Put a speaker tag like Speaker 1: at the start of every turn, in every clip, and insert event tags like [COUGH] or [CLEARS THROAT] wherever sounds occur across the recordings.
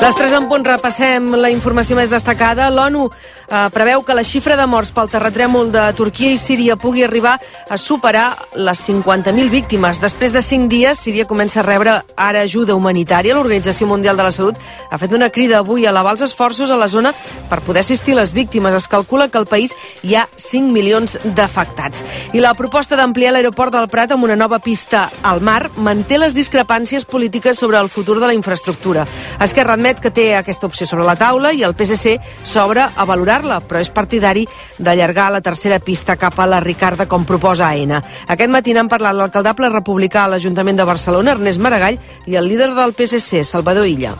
Speaker 1: Les 3 en punt repassem la informació més destacada. L'ONU eh, preveu que la xifra de morts pel terratrèmol de Turquia i Síria pugui arribar a superar les 50.000 víctimes. Després de 5 dies, Síria comença a rebre ara ajuda humanitària. L'Organització Mundial de la Salut ha fet una crida avui a elevar els esforços a la zona per poder assistir les víctimes. Es calcula que al país hi ha 5 milions d'afectats. I la proposta d'ampliar l'aeroport del Prat amb una nova pista al mar manté les discrepàncies polítiques sobre el futur de la infraestructura. Esquerra admet admet que té aquesta opció sobre la taula i el PSC s'obre a valorar-la, però és partidari d'allargar la tercera pista cap a la Ricarda, com proposa AENA. Aquest matí n'han parlat l'alcaldable republicà a l'Ajuntament de Barcelona, Ernest Maragall, i el líder del PSC, Salvador Illa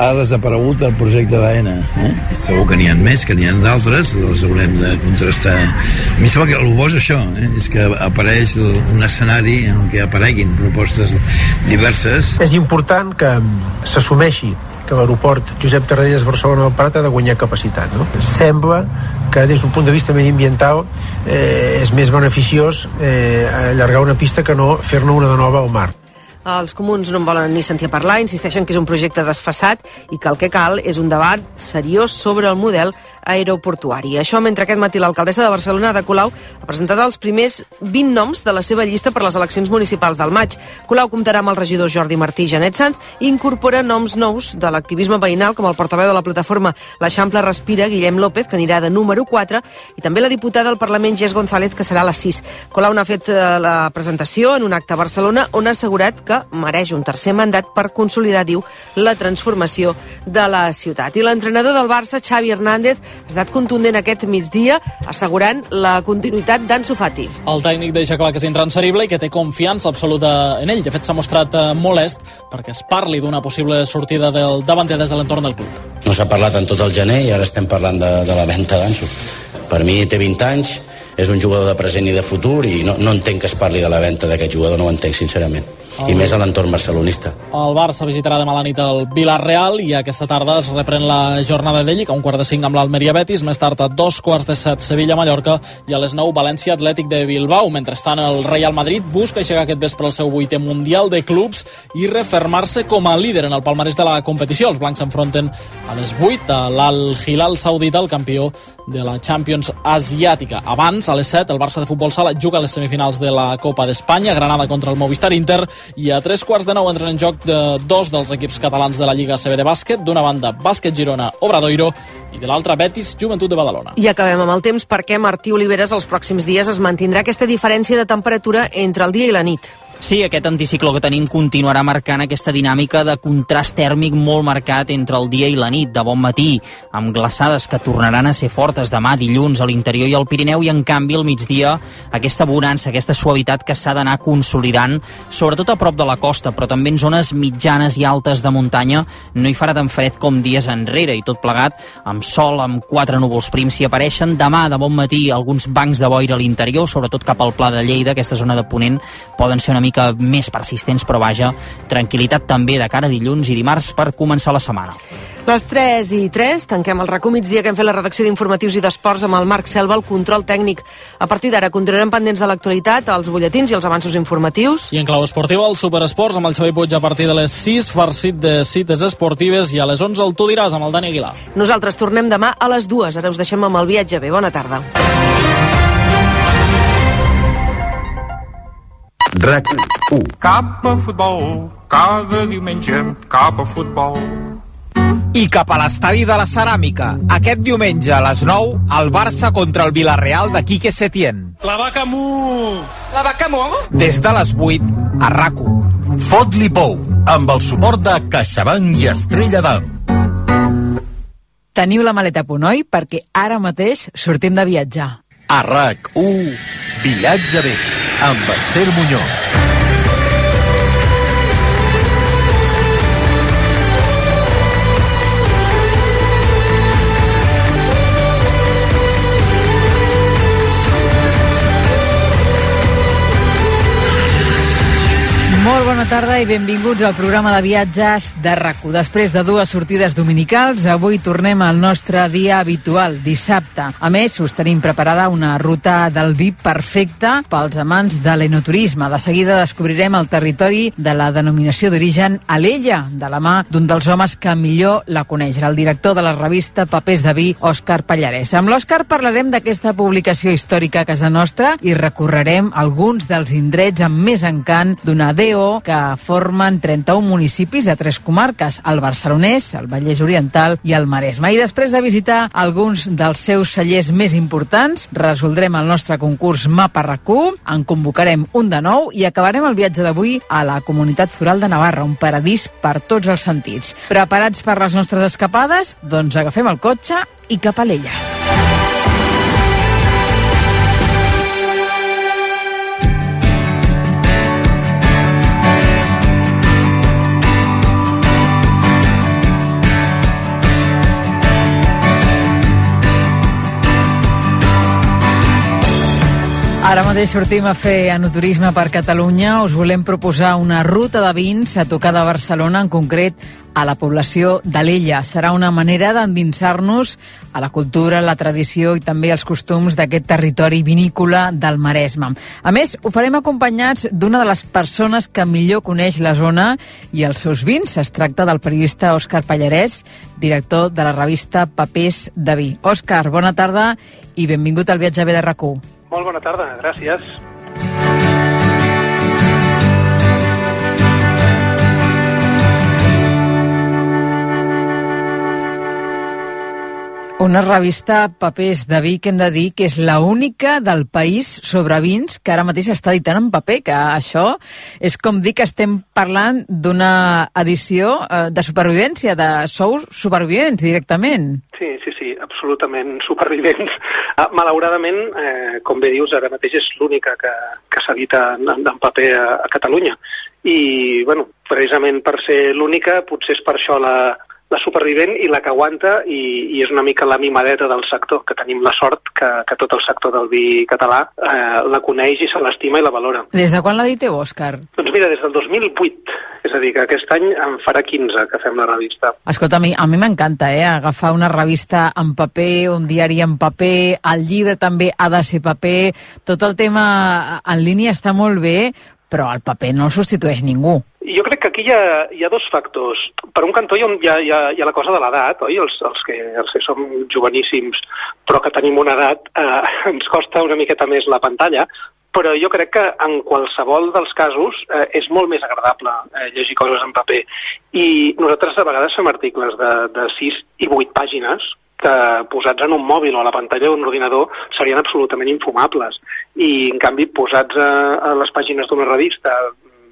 Speaker 2: ha desaparegut el projecte d'AENA. Eh? Segur que n'hi ha més, que n'hi ha d'altres, els haurem de contrastar. A mi sembla que el bo és això, eh? és que apareix un escenari en el que apareguin propostes diverses.
Speaker 3: És important que s'assumeixi que l'aeroport Josep Tarradellas Barcelona del Prat ha de guanyar capacitat. No? Sembla que des d'un punt de vista mediambiental eh, és més beneficiós eh, allargar una pista que no fer-ne una de nova al mar.
Speaker 1: Els comuns no en volen ni sentir parlar, insisteixen que és un projecte desfassat i que el que cal és un debat seriós sobre el model aeroportuari. Això mentre aquest matí l'alcaldessa de Barcelona, de Colau, ha presentat els primers 20 noms de la seva llista per les eleccions municipals del maig. Colau comptarà amb el regidor Jordi Martí i Janet i incorpora noms nous de l'activisme veïnal com el portaveu de la plataforma L'Eixample Respira, Guillem López, que anirà de número 4, i també la diputada del Parlament, Gés González, que serà la 6. Colau n'ha fet eh, la presentació en un acte a Barcelona on ha assegurat que mereix un tercer mandat per consolidar, diu, la transformació de la ciutat. I l'entrenador del Barça, Xavi Hernández, ha estat contundent aquest migdia, assegurant la continuïtat d'Ansu Fati.
Speaker 4: El tècnic deixa clar que és intransferible i que té confiança absoluta en ell. De fet, s'ha mostrat eh, molest perquè es parli d'una possible sortida del davanter des de l'entorn del club.
Speaker 5: No s'ha parlat en tot el gener i ara estem parlant de, de la venda d'Ansu. Per mi té 20 anys, és un jugador de present i de futur i no, no entenc que es parli de la venda d'aquest jugador, no ho entenc sincerament i més a l'entorn barcelonista.
Speaker 4: El Barça visitarà demà a la nit el Villarreal i aquesta tarda es reprèn la jornada d'ell a un quart de cinc amb l'Almeria Betis, més tard a dos quarts de set Sevilla-Mallorca i a les nou València Atlètic de Bilbao. Mentrestant el Real Madrid busca aixecar aquest vespre el seu vuitè Mundial de Clubs i refermar-se com a líder en el palmarès de la competició. Els blancs s'enfronten a les 8 a l'Al-Hilal Saudita, el campió de la Champions Asiàtica. Abans, a les 7, el Barça de futbol sala juga a les semifinals de la Copa d'Espanya, Granada contra el Movistar Inter i a tres quarts de nou entren en joc de dos dels equips catalans de la Lliga CB de bàsquet, d'una banda Bàsquet Girona Obradoiro i de l'altra Betis Joventut de Badalona.
Speaker 1: I acabem amb el temps perquè Martí Oliveres els pròxims dies es mantindrà aquesta diferència de temperatura entre el dia i la nit.
Speaker 6: Sí, aquest anticicló que tenim continuarà marcant aquesta dinàmica de contrast tèrmic molt marcat entre el dia i la nit, de bon matí, amb glaçades que tornaran a ser fortes demà dilluns a l'interior i al Pirineu i en canvi al migdia aquesta bonança, aquesta suavitat que s'ha d'anar consolidant, sobretot a prop de la costa, però també en zones mitjanes i altes de muntanya no hi farà tan fred com dies enrere i tot plegat amb sol, amb quatre núvols prims. Si apareixen demà de bon matí alguns bancs de boira a l'interior, sobretot cap al Pla de Lleida, aquesta zona de Ponent, poden ser una mica mica més persistents, però vaja, tranquil·litat també de cara a dilluns i dimarts per començar la setmana.
Speaker 1: Les 3 i 3, tanquem el racó migdia que hem fet la redacció d'informatius i d'esports amb el Marc Selva, el control tècnic. A partir d'ara continuarem pendents de l'actualitat, els butlletins i els avanços informatius.
Speaker 4: I en clau esportiva, el Superesports amb el Xavi Puig a partir de les 6, farcit de cites esportives i a les 11 el Tu diràs amb el Dani Aguilar.
Speaker 1: Nosaltres tornem demà a les 2. Ara us deixem amb el viatge bé. Bona tarda.
Speaker 7: RAC 1
Speaker 8: Cap a futbol, cada diumenge cap a futbol.
Speaker 9: I cap a l'estadi de la Ceràmica. Aquest diumenge a les 9, el Barça contra el Villarreal de Quique Setién.
Speaker 8: La vaca mu! La vaca mu?
Speaker 9: Des de les 8, a rac
Speaker 7: Fot-li pou, amb el suport de CaixaBank i Estrella d'Am.
Speaker 10: Teniu la maleta a punt, oi? Perquè ara mateix sortim de viatjar.
Speaker 7: A RAC 1, viatge bé, amb Esther Muñoz.
Speaker 10: Bona tarda i benvinguts al programa de viatges de rac Després de dues sortides dominicals, avui tornem al nostre dia habitual, dissabte. A més, us tenim preparada una ruta del vi perfecta pels amants de l'enoturisme. De seguida descobrirem el territori de la denominació d'origen Alella, de la mà d'un dels homes que millor la coneix, el director de la revista Papers de vi, Òscar Pallarès. Amb l'Òscar parlarem d'aquesta publicació històrica a casa nostra i recorrerem alguns dels indrets amb més encant d'una DO que formen 31 municipis a tres comarques, el Barcelonès, el Vallès Oriental i el Maresme. I després de visitar alguns dels seus cellers més importants, resoldrem el nostre concurs Mapa RAC1, en convocarem un de nou i acabarem el viatge d'avui a la Comunitat Foral de Navarra, un paradís per tots els sentits. Preparats per les nostres escapades? Doncs agafem el cotxe i cap a l'ella. Ara mateix sortim a fer anoturisme per Catalunya. Us volem proposar una ruta de vins a tocar de Barcelona, en concret a la població de l'Ella. Serà una manera d'endinsar-nos a la cultura, la tradició i també els costums d'aquest territori vinícola del Maresme. A més, ho farem acompanyats d'una de les persones que millor coneix la zona i els seus vins. Es tracta del periodista Òscar Pallarès, director de la revista Papers de Vi. Òscar, bona tarda i benvingut al viatge B de rac
Speaker 11: molt bona tarda, gràcies.
Speaker 10: Una revista Papers de vi que hem de dir que és la única del país sobre vins que ara mateix està editant en paper, que això és com dir que estem parlant d'una edició eh, de supervivència, de sous supervivents directament.
Speaker 11: Sí, sí, absolutament supervivents. Ah, malauradament, eh, com bé dius, ara mateix és l'única que, que s'edita en, en paper a, a Catalunya. I, bueno, precisament per ser l'única, potser és per això la, la supervivent i la que aguanta i, i és una mica la mimadeta del sector, que tenim la sort que, que tot el sector del vi català eh, la coneix i se l'estima i la valora.
Speaker 10: Des de quan l'editeu, Òscar?
Speaker 11: Doncs mira, des del 2008, és a dir, que aquest any en farà 15 que fem la revista.
Speaker 10: Escolta, a mi, a mi m'encanta, eh, agafar una revista en paper, un diari en paper, el llibre també ha de ser paper, tot el tema en línia està molt bé, però el paper no el substitueix ningú.
Speaker 11: Jo crec que aquí hi ha, hi ha dos factors. Per un cantó hi ha, hi ha, hi ha la cosa de l'edat, oi? Els, els, que, els que som joveníssims però que tenim una edat, eh, [LAUGHS] ens costa una miqueta més la pantalla, però jo crec que en qualsevol dels casos eh, és molt més agradable eh, llegir coses en paper. I nosaltres a vegades fem articles de, de 6 i 8 pàgines que posats en un mòbil o a la pantalla d'un ordinador serien absolutament infumables. I, en canvi, posats a, a les pàgines d'una revista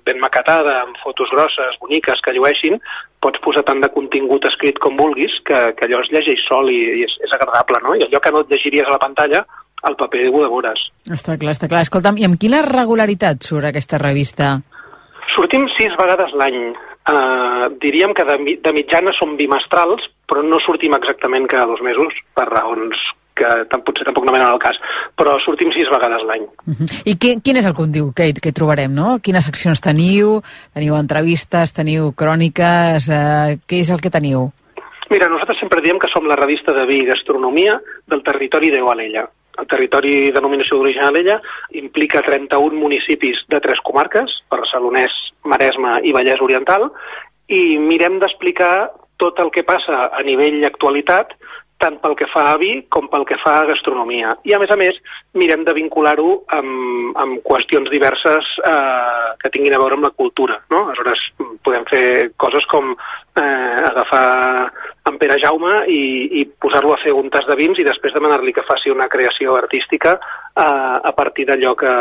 Speaker 11: ben maquetada, amb fotos grosses, boniques, que llueixin, pots posar tant de contingut escrit com vulguis que, que allò es llegeix sol i, i és, és agradable, no? I allò que no et llegiries a la pantalla, al paper ho devores.
Speaker 10: Està clar, està clar. Escolta'm, i amb quina regularitat surt aquesta revista?
Speaker 11: Sortim sis vegades l'any. Uh, diríem que de, de mitjana som bimestrals, però no sortim exactament cada dos mesos, per raons que tam potser tampoc no venen al cas, però sortim sis vegades l'any.
Speaker 10: Uh -huh. I qui, quin és el contingut que, que trobarem, no? Quines seccions teniu? Teniu entrevistes, teniu cròniques, eh, què és el que teniu?
Speaker 11: Mira, nosaltres sempre diem que som la revista de vi i gastronomia del territori de Alella. El territori de denominació d'origen Alella implica 31 municipis de tres comarques, Barcelonès, Maresme i Vallès Oriental, i mirem d'explicar tot el que passa a nivell actualitat tant pel que fa a vi com pel que fa a gastronomia. I, a més a més, mirem de vincular-ho amb, amb qüestions diverses eh, que tinguin a veure amb la cultura. No? Aleshores, podem fer coses com eh, agafar en Pere Jaume i, i posar-lo a fer un tas de vins i després demanar-li que faci una creació artística eh, a partir d'allò que,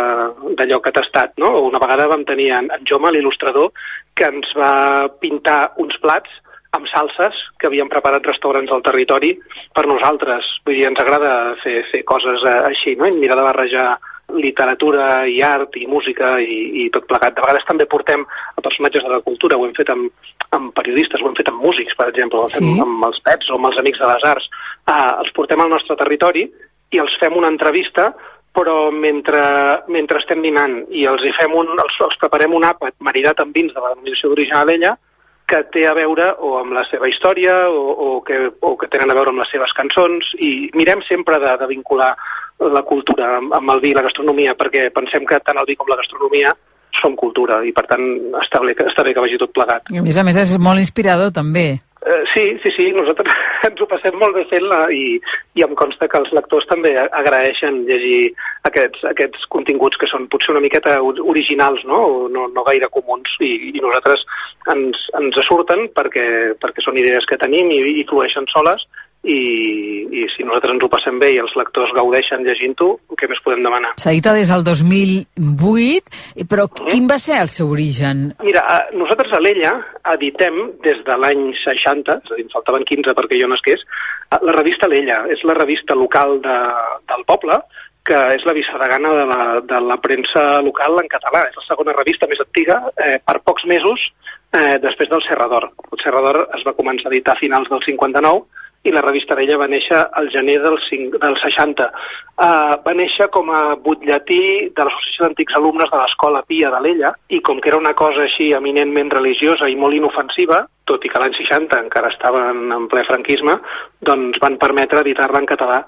Speaker 11: d'allò que ha tastat. No? Una vegada vam tenir en, en Joma, l'il·lustrador, que ens va pintar uns plats amb salses que havien preparat restaurants al territori per nosaltres. Vull dir, ens agrada fer, fer coses eh, així, no? I mirar de barrejar literatura i art i música i, i tot plegat. De vegades també portem a personatges de la cultura, ho hem fet amb, amb periodistes, ho hem fet amb músics, per exemple, sí. amb els pets o amb els amics de les arts. Uh, els portem al nostre territori i els fem una entrevista però mentre, mentre estem dinant i els hi fem un, els, els preparem un àpat maridat amb vins de la denominació d'origen Alella, que té a veure o amb la seva història o, o, que, o que tenen a veure amb les seves cançons i mirem sempre de, de vincular la cultura amb, amb el vi i la gastronomia perquè pensem que tant el vi com la gastronomia són cultura i per tant està bé, està bé que vagi tot plegat.
Speaker 10: I a més a més és molt inspirador també.
Speaker 11: Uh, sí, sí, sí, nosaltres [LAUGHS] ens ho passem molt bé fent-la i, i em consta que els lectors també agraeixen llegir aquests, aquests continguts que són potser una miqueta originals, no, no, no gaire comuns, i, i nosaltres ens, ens surten perquè, perquè són idees que tenim i, i flueixen soles, i, i si nosaltres ens ho passem bé i els lectors gaudeixen llegint-ho, què més podem demanar?
Speaker 10: S'edita des del 2008, però mm. quin va ser el seu origen?
Speaker 11: Mira, nosaltres a l'Ella editem des de l'any 60, és a dir, em faltaven 15 perquè jo nasqués, la revista L'Ella. És la revista local de, del poble, que és la vicedegana de la, de la premsa local en català. És la segona revista més antiga, eh, per pocs mesos eh, després del Serrador. El Serrador es va començar a editar a finals del 59 i la revista d'ella va néixer al gener del, 5, del 60. Uh, va néixer com a butlletí de l'Associació d'Antics Alumnes de l'Escola Pia de l'Ella i com que era una cosa així eminentment religiosa i molt inofensiva, tot i que l'any 60 encara estaven en ple franquisme, doncs van permetre editar-la en català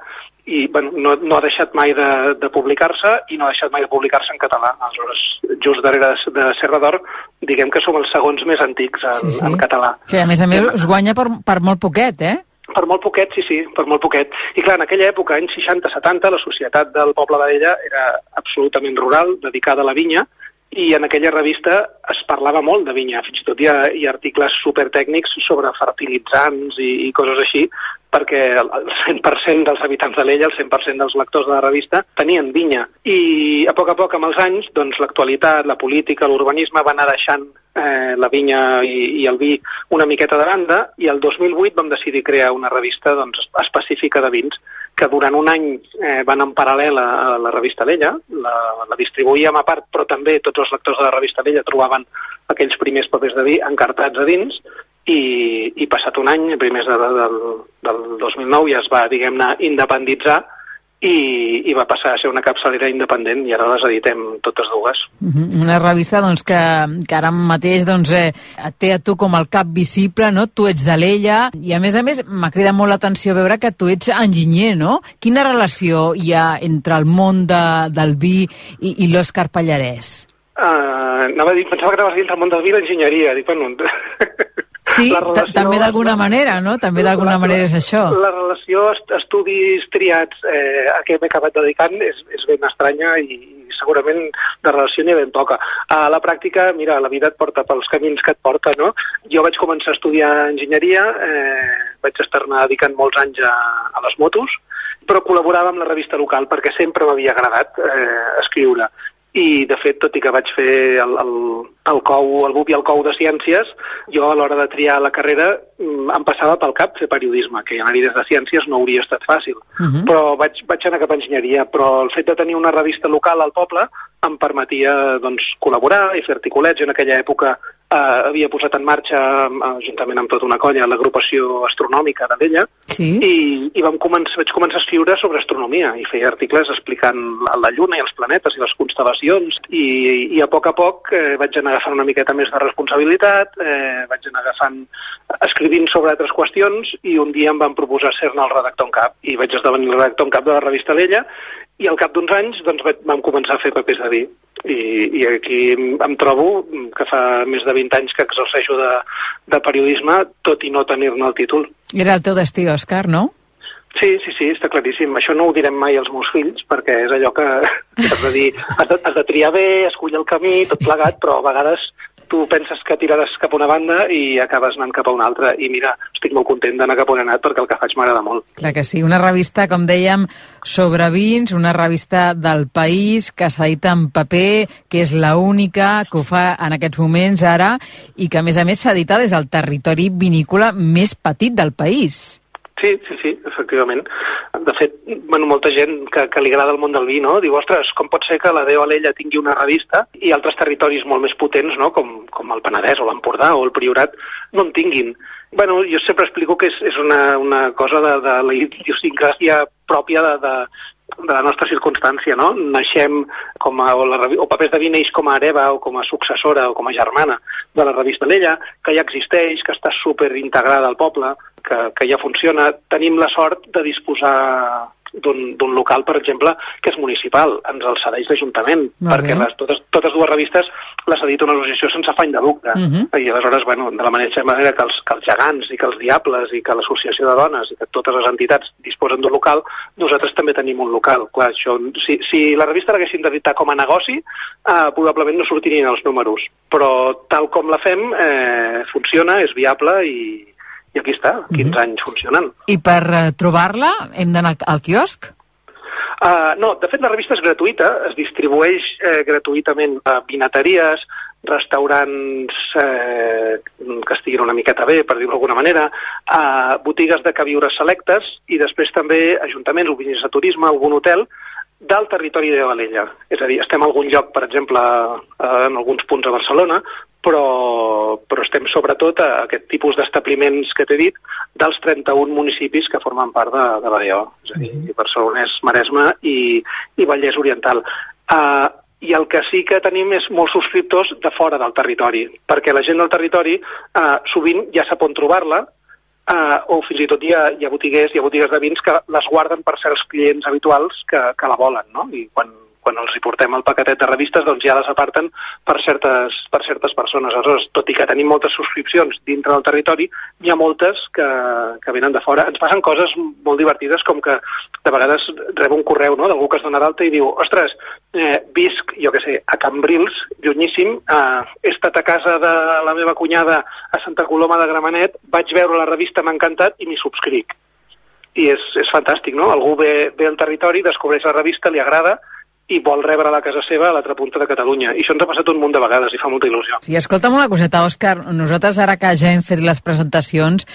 Speaker 11: i bueno, no, no ha deixat mai de, de publicar-se i no ha deixat mai de publicar-se en català. Aleshores, just darrere de Serra d'Or, diguem que som els segons més antics en, sí, sí. en català.
Speaker 10: Que a més a més us guanya per, per molt poquet, eh?
Speaker 11: Per molt poquet, sí, sí, per molt poquet. I clar, en aquella època, anys 60-70, la societat del poble d'Ella era absolutament rural, dedicada a la vinya, i en aquella revista es parlava molt de vinya, fins i tot hi ha, hi ha articles supertècnics sobre fertilitzants i, i coses així, perquè el 100% dels habitants de l'Ella, el 100% dels lectors de la revista, tenien vinya. I a poc a poc, amb els anys, doncs l'actualitat, la política, l'urbanisme va anar deixant eh, la vinya i, i el vi una miqueta de banda i el 2008 vam decidir crear una revista doncs, específica de vins que durant un any eh, van en paral·lel a, a la revista Lella, la, la distribuïem a part, però també tots els lectors de la revista Lella trobaven aquells primers papers de vi encartats a dins i, i passat un any, primers de, de, del, del 2009, ja es va, diguem-ne, independitzar i, i va passar a ser una capçalera independent i ara les editem totes dues.
Speaker 10: Mhm. Una revista doncs, que, que ara mateix doncs, eh, té a tu com el cap visible, no? tu ets de l'ella i a més a més m'ha cridat molt l'atenció veure que tu ets enginyer, no? Quina relació hi ha entre el món de, del vi i, i l'Òscar Pallarès?
Speaker 11: Uh, anava a dir, pensava que anaves a dir entre el món del vi i l'enginyeria. Dic, bueno,
Speaker 10: Sí, també d'alguna manera, no? També d'alguna manera és això.
Speaker 11: La relació est estudis triats eh, a què m'he acabat dedicant és, és ben estranya i, segurament de relació ni ben poca. A la pràctica, mira, la vida et porta pels camins que et porta, no? Jo vaig començar a estudiar enginyeria, eh, vaig estar-ne dedicant molts anys a, a les motos, però col·laborava amb la revista local perquè sempre m'havia agradat eh, escriure i de fet, tot i que vaig fer el, el, el cou, el BUP i el cou de ciències, jo a l'hora de triar la carrera mm, em passava pel cap fer periodisme, que anar-hi des de ciències no hauria estat fàcil. Uh mhm. -huh. Però vaig, vaig anar cap a enginyeria, però el fet de tenir una revista local al poble em permetia doncs, col·laborar i fer articulets. Jo en aquella època eh, havia posat en marxa, eh, juntament amb tota una colla, l'agrupació astronòmica de Vella,
Speaker 10: sí.
Speaker 11: i, i vam començar, vaig començar a escriure sobre astronomia i feia articles explicant la Lluna i els planetes i les constel·lacions. I, i a poc a poc eh, vaig anar agafant una miqueta més de responsabilitat, eh, vaig anar agafant escrivint sobre altres qüestions i un dia em van proposar ser-ne el redactor en cap. I vaig esdevenir el redactor en cap de la revista Vella i al cap d'uns anys doncs, vam començar a fer papers de vi i, i aquí em trobo que fa més de 20 anys que exerceixo de, de periodisme, tot i no tenir-ne el títol.
Speaker 10: Era el teu destí, Òscar, no?
Speaker 11: Sí, sí, sí, està claríssim. Això no ho direm mai als meus fills, perquè és allò que has de dir, has de, has de triar bé, escollir el camí, tot plegat, però a vegades tu penses que tiraràs cap a una banda i acabes anant cap a una altra. I mira, estic molt content d'anar cap on he anat perquè el que faig m'agrada molt.
Speaker 10: Clar que sí. Una revista, com dèiem, sobre vins, una revista del país que s'edita en paper, que és la única que ho fa en aquests moments ara i que, a més a més, s'edita des del territori vinícola més petit del país.
Speaker 11: Sí, sí, sí, efectivament. De fet, bueno, molta gent que, que li agrada el món del vi, no? Diu, ostres, com pot ser que la Déu Alella tingui una revista i altres territoris molt més potents, no? Com, com el Penedès o l'Empordà o el Priorat, no en tinguin. Bueno, jo sempre explico que és, és una, una cosa de, de la idiosincràsia pròpia de, de, de la nostra circumstància, no? Naixem com a, o, la, o Papers de Vi neix com a hereva o com a successora o com a germana de la revista L'Ella, que ja existeix, que està super integrada al poble, que, que ja funciona. Tenim la sort de disposar d'un local, per exemple, que és municipal, ens el cedeix l'Ajuntament, perquè les, totes, totes dues revistes les edita una associació sense afany de lucre. Uh -huh. I aleshores, bueno, de la mateixa manera que els, que els gegants i que els diables i que l'Associació de Dones i que totes les entitats disposen d'un local, nosaltres també tenim un local. Clar, això, si, si la revista l'haguessin d'editar com a negoci, eh, probablement no sortirien els números. Però tal com la fem, eh, funciona, és viable i, i aquí està, 15 mm -hmm. anys funcionant.
Speaker 10: I per uh, trobar-la hem d'anar al quiosc?
Speaker 11: Uh, no, de fet la revista és gratuïta, es distribueix eh, gratuïtament a vinateries, restaurants eh, que estiguin una miqueta bé, per dir-ho d'alguna manera, a botigues de caviures selectes i després també ajuntaments, oficines de turisme, algun hotel del territori de Valella. És a dir, estem a algun lloc, per exemple, en alguns punts a Barcelona, però, però estem sobretot a aquest tipus d'establiments que t'he dit dels 31 municipis que formen part de, de l'AEO, és a dir, mm -hmm. Barcelonès, Maresme i, i Vallès Oriental. Uh, i el que sí que tenim és molts subscriptors de fora del territori, perquè la gent del territori uh, sovint ja sap on trobar-la, uh, o fins i tot hi ha, hi ha botiguers, hi ha botigues de vins que les guarden per certs clients habituals que, que la volen, no? I quan quan els hi portem el paquetet de revistes, doncs ja les aparten per certes, per certes persones. Aleshores, tot i que tenim moltes subscripcions dintre del territori, hi ha moltes que, que venen de fora. Ens passen coses molt divertides, com que de vegades rebo un correu no, d'algú que es dona d'alta i diu ostres, eh, visc, jo que sé, a Cambrils, llunyíssim, eh, he estat a casa de la meva cunyada a Santa Coloma de Gramenet, vaig veure la revista, m'ha encantat i m'hi subscric. I és, és fantàstic, no? Algú ve, ve al territori, descobreix la revista, li agrada, i vol rebre la casa seva a l'altra punta de Catalunya. I això ens ha passat un munt de vegades i fa molta il·lusió.
Speaker 10: Sí, escolta'm una coseta, Òscar. Nosaltres, ara que ja hem fet les presentacions,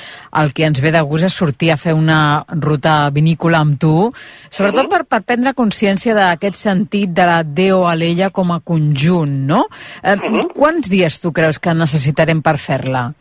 Speaker 10: el que ens ve de gust és sortir a fer una ruta vinícola amb tu, sobretot uh -huh. per, per prendre consciència d'aquest sentit de la Déu a l'ella com a conjunt, no? Eh, uh -huh. Quants dies tu creus que necessitarem per fer-la?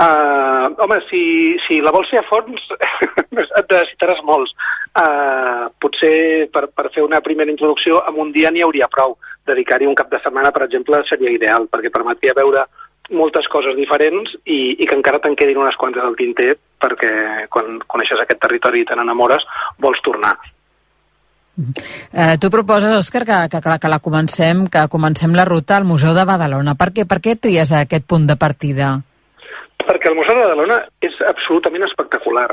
Speaker 11: Uh, home, si, si la vols fer a fons, [LAUGHS] et necessitaràs molts. Uh, potser per, per fer una primera introducció, en un dia n'hi hauria prou. Dedicar-hi un cap de setmana, per exemple, seria ideal, perquè permetria veure moltes coses diferents i, i que encara te'n quedin unes quantes al tinter perquè quan coneixes aquest territori i te n'enamores vols tornar.
Speaker 10: Eh, tu proposes, Òscar, que, que, que la comencem, que comencem la ruta al Museu de Badalona. Per què, per què tries aquest punt de partida?
Speaker 11: Perquè el Museu de Badalona és absolutament espectacular.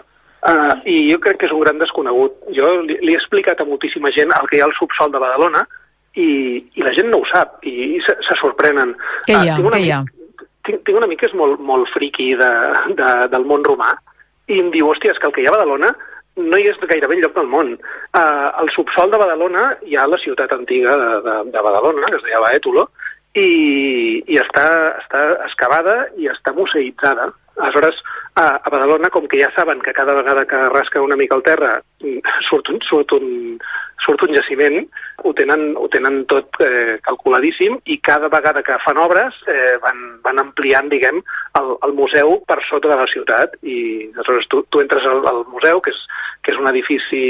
Speaker 11: Uh, I jo crec que és un gran desconegut. Jo li, li he explicat a moltíssima gent el que hi ha al subsol de Badalona i, i la gent no ho sap i, i se, se sorprenen.
Speaker 10: Què hi ha? Uh, Què hi ha?
Speaker 11: Tinc, tinc un amic que és molt, molt friqui de, de, del món romà i em diu, hòstia, és que el que hi ha a Badalona no hi és gairebé lloc del món. Uh, al subsol de Badalona hi ha la ciutat antiga de, de, de Badalona, que es deia Baètulo, i, i està, està excavada i està museïtzada. Aleshores, a, a Badalona, com que ja saben que cada vegada que rasca una mica el terra [LAUGHS] surt un, surt un, surt un jaciment, ho tenen, ho tenen tot eh, calculadíssim i cada vegada que fan obres eh, van, van ampliant, diguem, el, el museu per sota de la ciutat i aleshores tu, tu entres al, al museu, que és, que és un edifici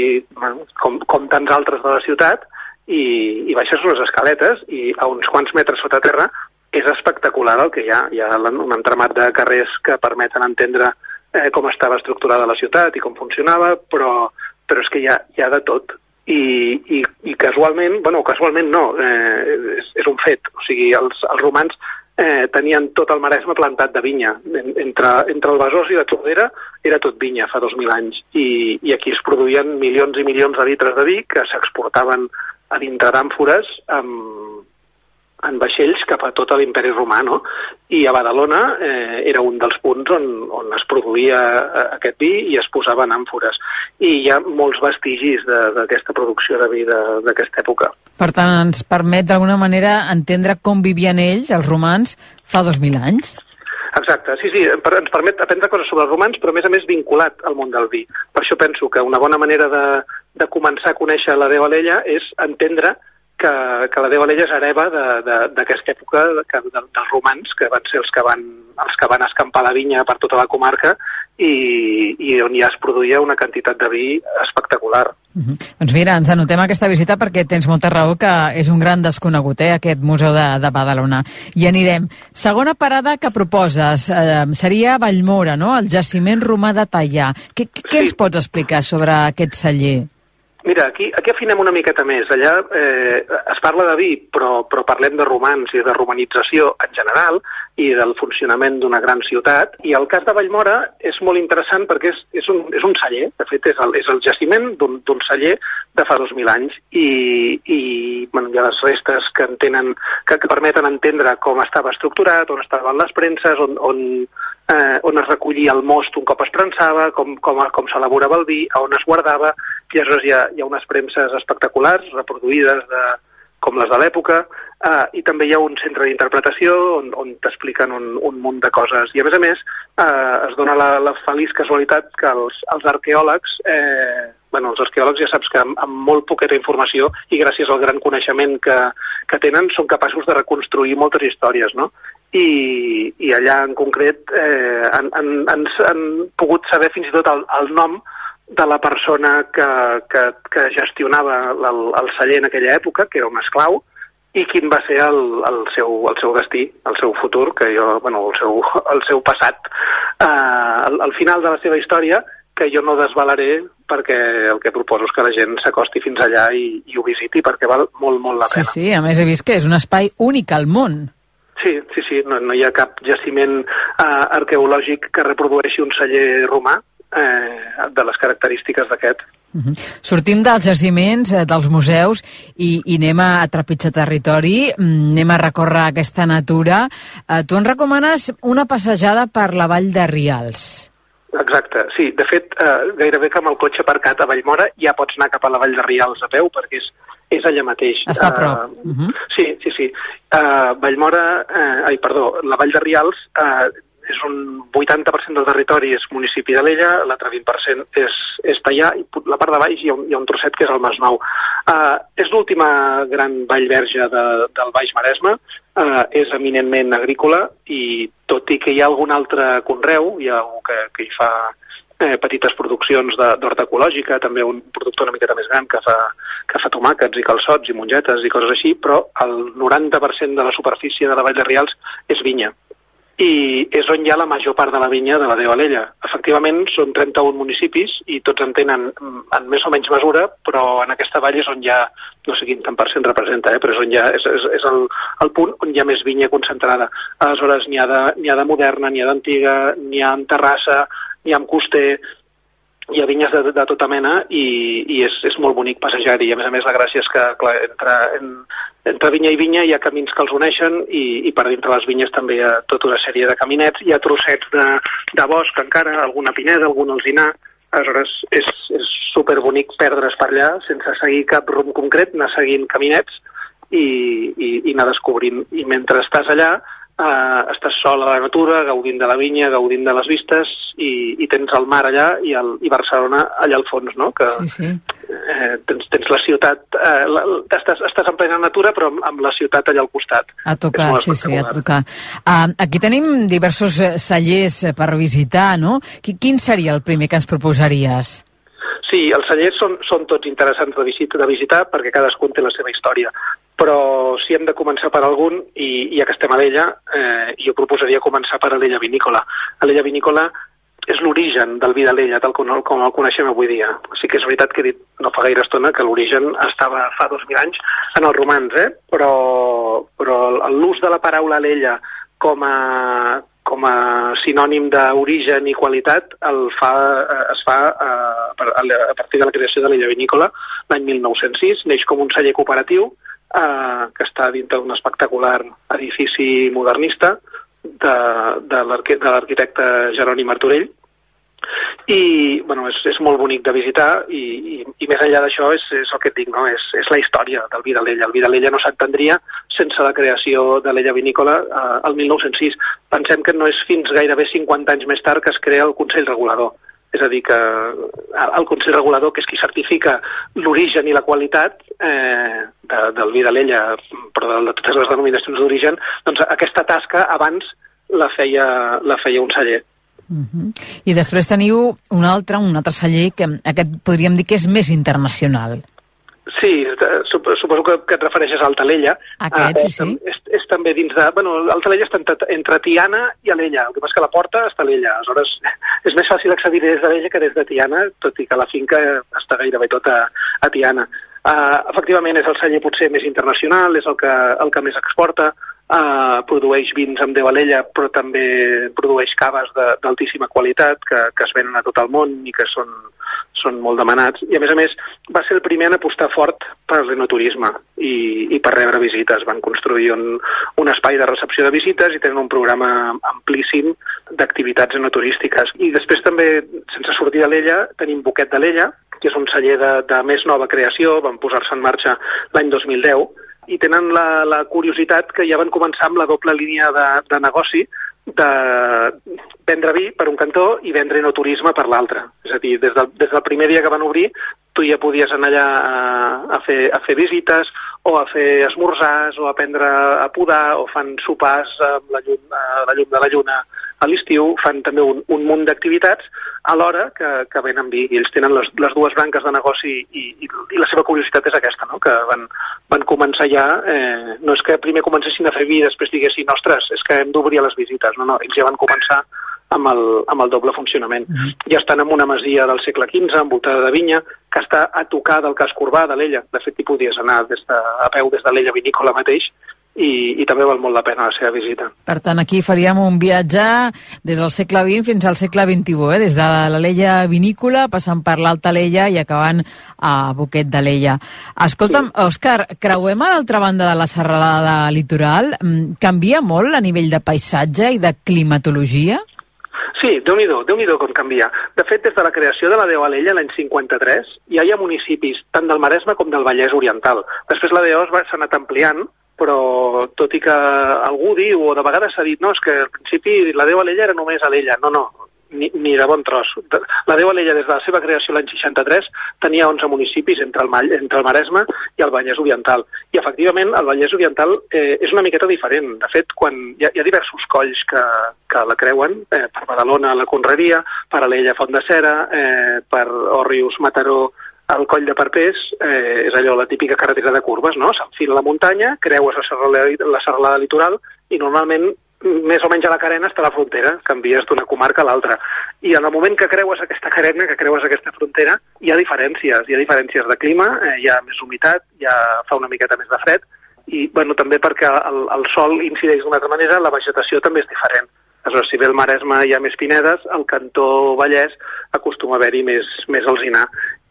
Speaker 11: com, com tants altres de la ciutat, i, i baixes les escaletes i a uns quants metres sota terra és espectacular el que hi ha. Hi ha un entramat de carrers que permeten entendre eh, com estava estructurada la ciutat i com funcionava, però, però és que hi ha, hi ha de tot. I, i, i casualment, bueno, casualment no, eh, és, és un fet. O sigui, els, els romans eh, tenien tot el Maresme plantat de vinya. En, entre, entre el Besòs i la Tordera era tot vinya fa 2.000 anys. I, I aquí es produïen milions i milions de litres de vi que s'exportaven a dintre d'àmfores amb, en vaixells cap a tot l'imperi romà, no? I a Badalona eh, era un dels punts on, on es produïa eh, aquest vi i es posava en àmfores. I hi ha molts vestigis d'aquesta producció de vi d'aquesta època.
Speaker 10: Per tant, ens permet d'alguna manera entendre com vivien ells, els romans, fa 2.000 anys?
Speaker 11: Exacte, sí, sí, ens permet aprendre coses sobre els romans, però a més a més vinculat al món del vi. Per això penso que una bona manera de, de començar a conèixer la Déu Alella és entendre que, que la Déu Alella és hereva d'aquesta època que, de, dels romans, que van ser els que van, els que van escampar la vinya per tota la comarca i, i on ja es produïa una quantitat de vi espectacular.
Speaker 10: Uh -huh. Doncs mira, ens anotem aquesta visita perquè tens molta raó que és un gran desconegut, eh, aquest Museu de, de Badalona. I anirem. Segona parada que proposes eh, seria Vallmora, no?, el jaciment romà de Tallà. Què, què sí. ens pots explicar sobre aquest celler?
Speaker 11: Mira, aquí, aquí afinem una miqueta més. Allà eh, es parla de vi, però, però parlem de romans i de romanització en general i del funcionament d'una gran ciutat. I el cas de Vallmora és molt interessant perquè és, és, un, és un celler, de fet és el, és el jaciment d'un celler de fa 2.000 anys i, i bueno, hi ha les restes que, entenen, que, que permeten entendre com estava estructurat, on estaven les premses, on, on, eh, on es recollia el most un cop es prensava, com, com, com s'elaborava el vi, on es guardava, i aleshores hi ha, hi ha unes premses espectaculars, reproduïdes de, com les de l'època, eh, i també hi ha un centre d'interpretació on, on t'expliquen un, un munt de coses. I a més a més eh, es dona la, la feliç casualitat que els, els arqueòlegs, eh, bueno, els arqueòlegs ja saps que amb, amb molt poqueta informació i gràcies al gran coneixement que, que tenen són capaços de reconstruir moltes històries, no? I, i allà en concret eh, han, han, han, han pogut saber fins i tot el, el nom de la persona que, que, que gestionava el, el celler en aquella època, que era un esclau, i quin va ser el, el, seu, el seu destí, el seu futur, que jo, bueno, el seu, el seu passat. Eh, al, al final de la seva història, que jo no desvalaré perquè el que proposo és que la gent s'acosti fins allà i, i ho visiti perquè val molt, molt la pena.
Speaker 10: Sí, sí, a més he vist que és un espai únic al món.
Speaker 11: Sí, sí, sí, no, no hi ha cap jaciment uh, arqueològic que reprodueixi un celler romà eh, de les característiques d'aquest.
Speaker 10: Uh -huh. Sortim dels jaciments, eh, dels museus, i, i anem a, a trepitjar territori, mm, anem a recórrer aquesta natura. Eh, tu ens recomanes una passejada per la vall de Rials.
Speaker 11: Exacte, sí. De fet, eh, gairebé que amb el cotxe aparcat a Vallmora ja pots anar cap a la vall de Rials a peu, perquè és és allà mateix.
Speaker 10: Està a prop. Uh,
Speaker 11: uh -huh. Sí, sí, sí. Uh, Vallmora, uh, ai, perdó, la Vall de Rials uh, és un 80% del territori és municipi de l'Ella, l'altre 20% és, és Tallà, i la part de baix hi ha un, hi ha un trosset que és el Masnou. Uh, és l'última gran vall verge de, del Baix Maresme, uh, és eminentment agrícola i tot i que hi ha algun altre conreu, hi ha algú que, que hi fa eh, petites produccions d'horta ecològica, també un productor una miqueta més gran que fa, que fa tomàquets i calçots i mongetes i coses així, però el 90% de la superfície de la Vall de Rials és vinya. I és on hi ha la major part de la vinya de la Déu Alella. Efectivament, són 31 municipis i tots en tenen en més o menys mesura, però en aquesta vall és on hi ha, no sé quin tant per cent representa, eh, però és, on hi ha, és, és, és el, el punt on hi ha més vinya concentrada. Aleshores, n'hi ha, de, ha de moderna, n'hi ha d'antiga, n'hi ha en terrassa, hi ha coster, hi ha vinyes de, de tota mena i, i és, és molt bonic passejar-hi. A més a més, la gràcia és que clar, entre, en, entre vinya i vinya hi ha camins que els uneixen i, i per dintre les vinyes també hi ha tota una sèrie de caminets. Hi ha trossets de, de bosc encara, alguna pineda, algun alzinar. Aleshores, és, és superbonic perdre's per allà sense seguir cap rumb concret, anar seguint caminets i, i, i anar descobrint. I mentre estàs allà, eh, estàs sol a la natura, gaudint de la vinya, gaudint de les vistes, i, i tens el mar allà i, el, i Barcelona allà al fons, no? Que,
Speaker 10: sí, sí.
Speaker 11: Eh, tens, tens la ciutat, eh, la, estàs, estàs en plena natura però amb, amb la ciutat allà al costat.
Speaker 10: A tocar, sí, sí, a tocar. Uh, aquí tenim diversos eh, cellers eh, per visitar, no? Quin seria el primer que ens proposaries?
Speaker 11: Sí, els cellers són, són tots interessants de, visita, de visitar perquè cadascun té la seva història però si hem de començar per algun, i ja que estem a l'Ella, eh, jo proposaria començar per l'Ella Vinícola. L'Ella Vinícola és l'origen del vi de l'Ella, tal com, com el coneixem avui dia. Sí que és veritat que he dit no fa gaire estona que l'origen estava fa 2.000 anys en els romans, eh? però, però l'ús de la paraula l'Ella com a, com a sinònim d'origen i qualitat el fa, eh, es fa eh, a partir de la creació de l'Ella Vinícola l'any 1906, neix com un celler cooperatiu eh, que està dintre d'un espectacular edifici modernista de, de l'arquitecte Jeroni Martorell, i bueno, és, és molt bonic de visitar i, i, i més enllà d'això és, és el que et dic, no? és, és la història del vi de l'Ella. El vi de l'Ella no s'entendria sense la creació de l'Ella Vinícola eh, el 1906. Pensem que no és fins gairebé 50 anys més tard que es crea el Consell Regulador és a dir, que el Consell Regulador, que és qui certifica l'origen i la qualitat eh, de, del vi d'Alella, però de, de totes les denominacions d'origen, doncs aquesta tasca abans la feia, la feia un celler.
Speaker 10: Uh -huh. I després teniu un altre, un altre celler que aquest podríem dir que és més internacional.
Speaker 11: Sí, suposo que, que et refereixes al Talella.
Speaker 10: Aquest, sí, sí.
Speaker 11: És, és també dins de... Bueno, el Talella està entre, entre Tiana i Alella, el que passa que la porta està a Alella, aleshores [LAUGHS] és més fàcil accedir des d'Alella que des de Tiana, tot i que la finca està gairebé tota a Tiana. Uh, efectivament, és el celler potser més internacional, és el que, el que més exporta, Uh, produeix vins amb Déu Alella, però també produeix caves d'altíssima qualitat que, que es venen a tot el món i que són, són molt demanats. I, a més a més, va ser el primer en apostar fort per l'enoturisme i, i per rebre visites. Van construir un, un espai de recepció de visites i tenen un programa amplíssim d'activitats enoturístiques. I després també, sense sortir de l'Ella, tenim Boquet de l'Ella, que és un celler de, de més nova creació, van posar-se en marxa l'any 2010, i tenen la, la curiositat que ja van començar amb la doble línia de, de negoci de vendre vi per un cantó i vendre enoturisme per l'altre. És a dir, des del, des del primer dia que van obrir, tu ja podies anar allà a, a, fer, a fer visites o a fer esmorzars o a aprendre a podar o fan sopars amb la llum, la llum de la lluna a l'estiu, fan també un, un munt d'activitats alhora que, que venen vi. I ells tenen les, les dues branques de negoci i, i, i la seva curiositat és aquesta, no? que van, van començar ja, eh, no és que primer comencessin a fer vi i després diguessin, ostres, és que hem d'obrir les visites, no, no, ells ja van començar amb el, amb el doble funcionament. Mm -hmm. Ja estan en una masia del segle XV, envoltada de vinya, que està a tocar del casc urbà de l'Ella. De fet, hi podies anar des de, a peu des de l'Ella Vinícola mateix, i, i també val molt la pena la seva visita.
Speaker 10: Per tant, aquí faríem un viatge des del segle XX fins al segle XXI, eh? des de l'Alella Vinícola, passant per l'Alta Alella i acabant a Boquet de l'Ella. Escolta'm, sí. Òscar, creuem a l'altra banda de la serralada litoral. Mm, canvia molt a nivell de paisatge i de climatologia?
Speaker 11: Sí, déu nhi déu nhi com canvia. De fet, des de la creació de la Déu Alella l'any 53, ja hi ha municipis tant del Maresme com del Vallès Oriental. Després la Déu s'ha anat ampliant però tot i que algú diu, o de vegades s'ha dit, no, és que al principi la Déu Alella era només Alella. No, no, ni, ni de bon tros. La Déu Alella, des de la seva creació l'any 63, tenia 11 municipis entre el, Mall, entre el Maresme i el Vallès Oriental. I, efectivament, el Vallès Oriental eh, és una miqueta diferent. De fet, quan hi ha, hi ha diversos colls que, que la creuen, eh, per Badalona, la Conreria, per Alella, Font de Cera, eh, per Òrrius, Mataró, el coll de Perpès eh, és allò, la típica carretera de curves, no? S'enfila la muntanya, creues la serralada, la serralada litoral i normalment més o menys a la carena està la frontera, canvies d'una comarca a l'altra. I en el moment que creues aquesta carena, que creues aquesta frontera, hi ha diferències. Hi ha diferències de clima, eh, hi ha més humitat, ja fa una miqueta més de fred, i bueno, també perquè el, el sol incideix d'una altra manera, la vegetació també és diferent. Aleshores, si bé el Maresme hi ha més pinedes, al cantó Vallès acostuma a haver-hi més, més alzinar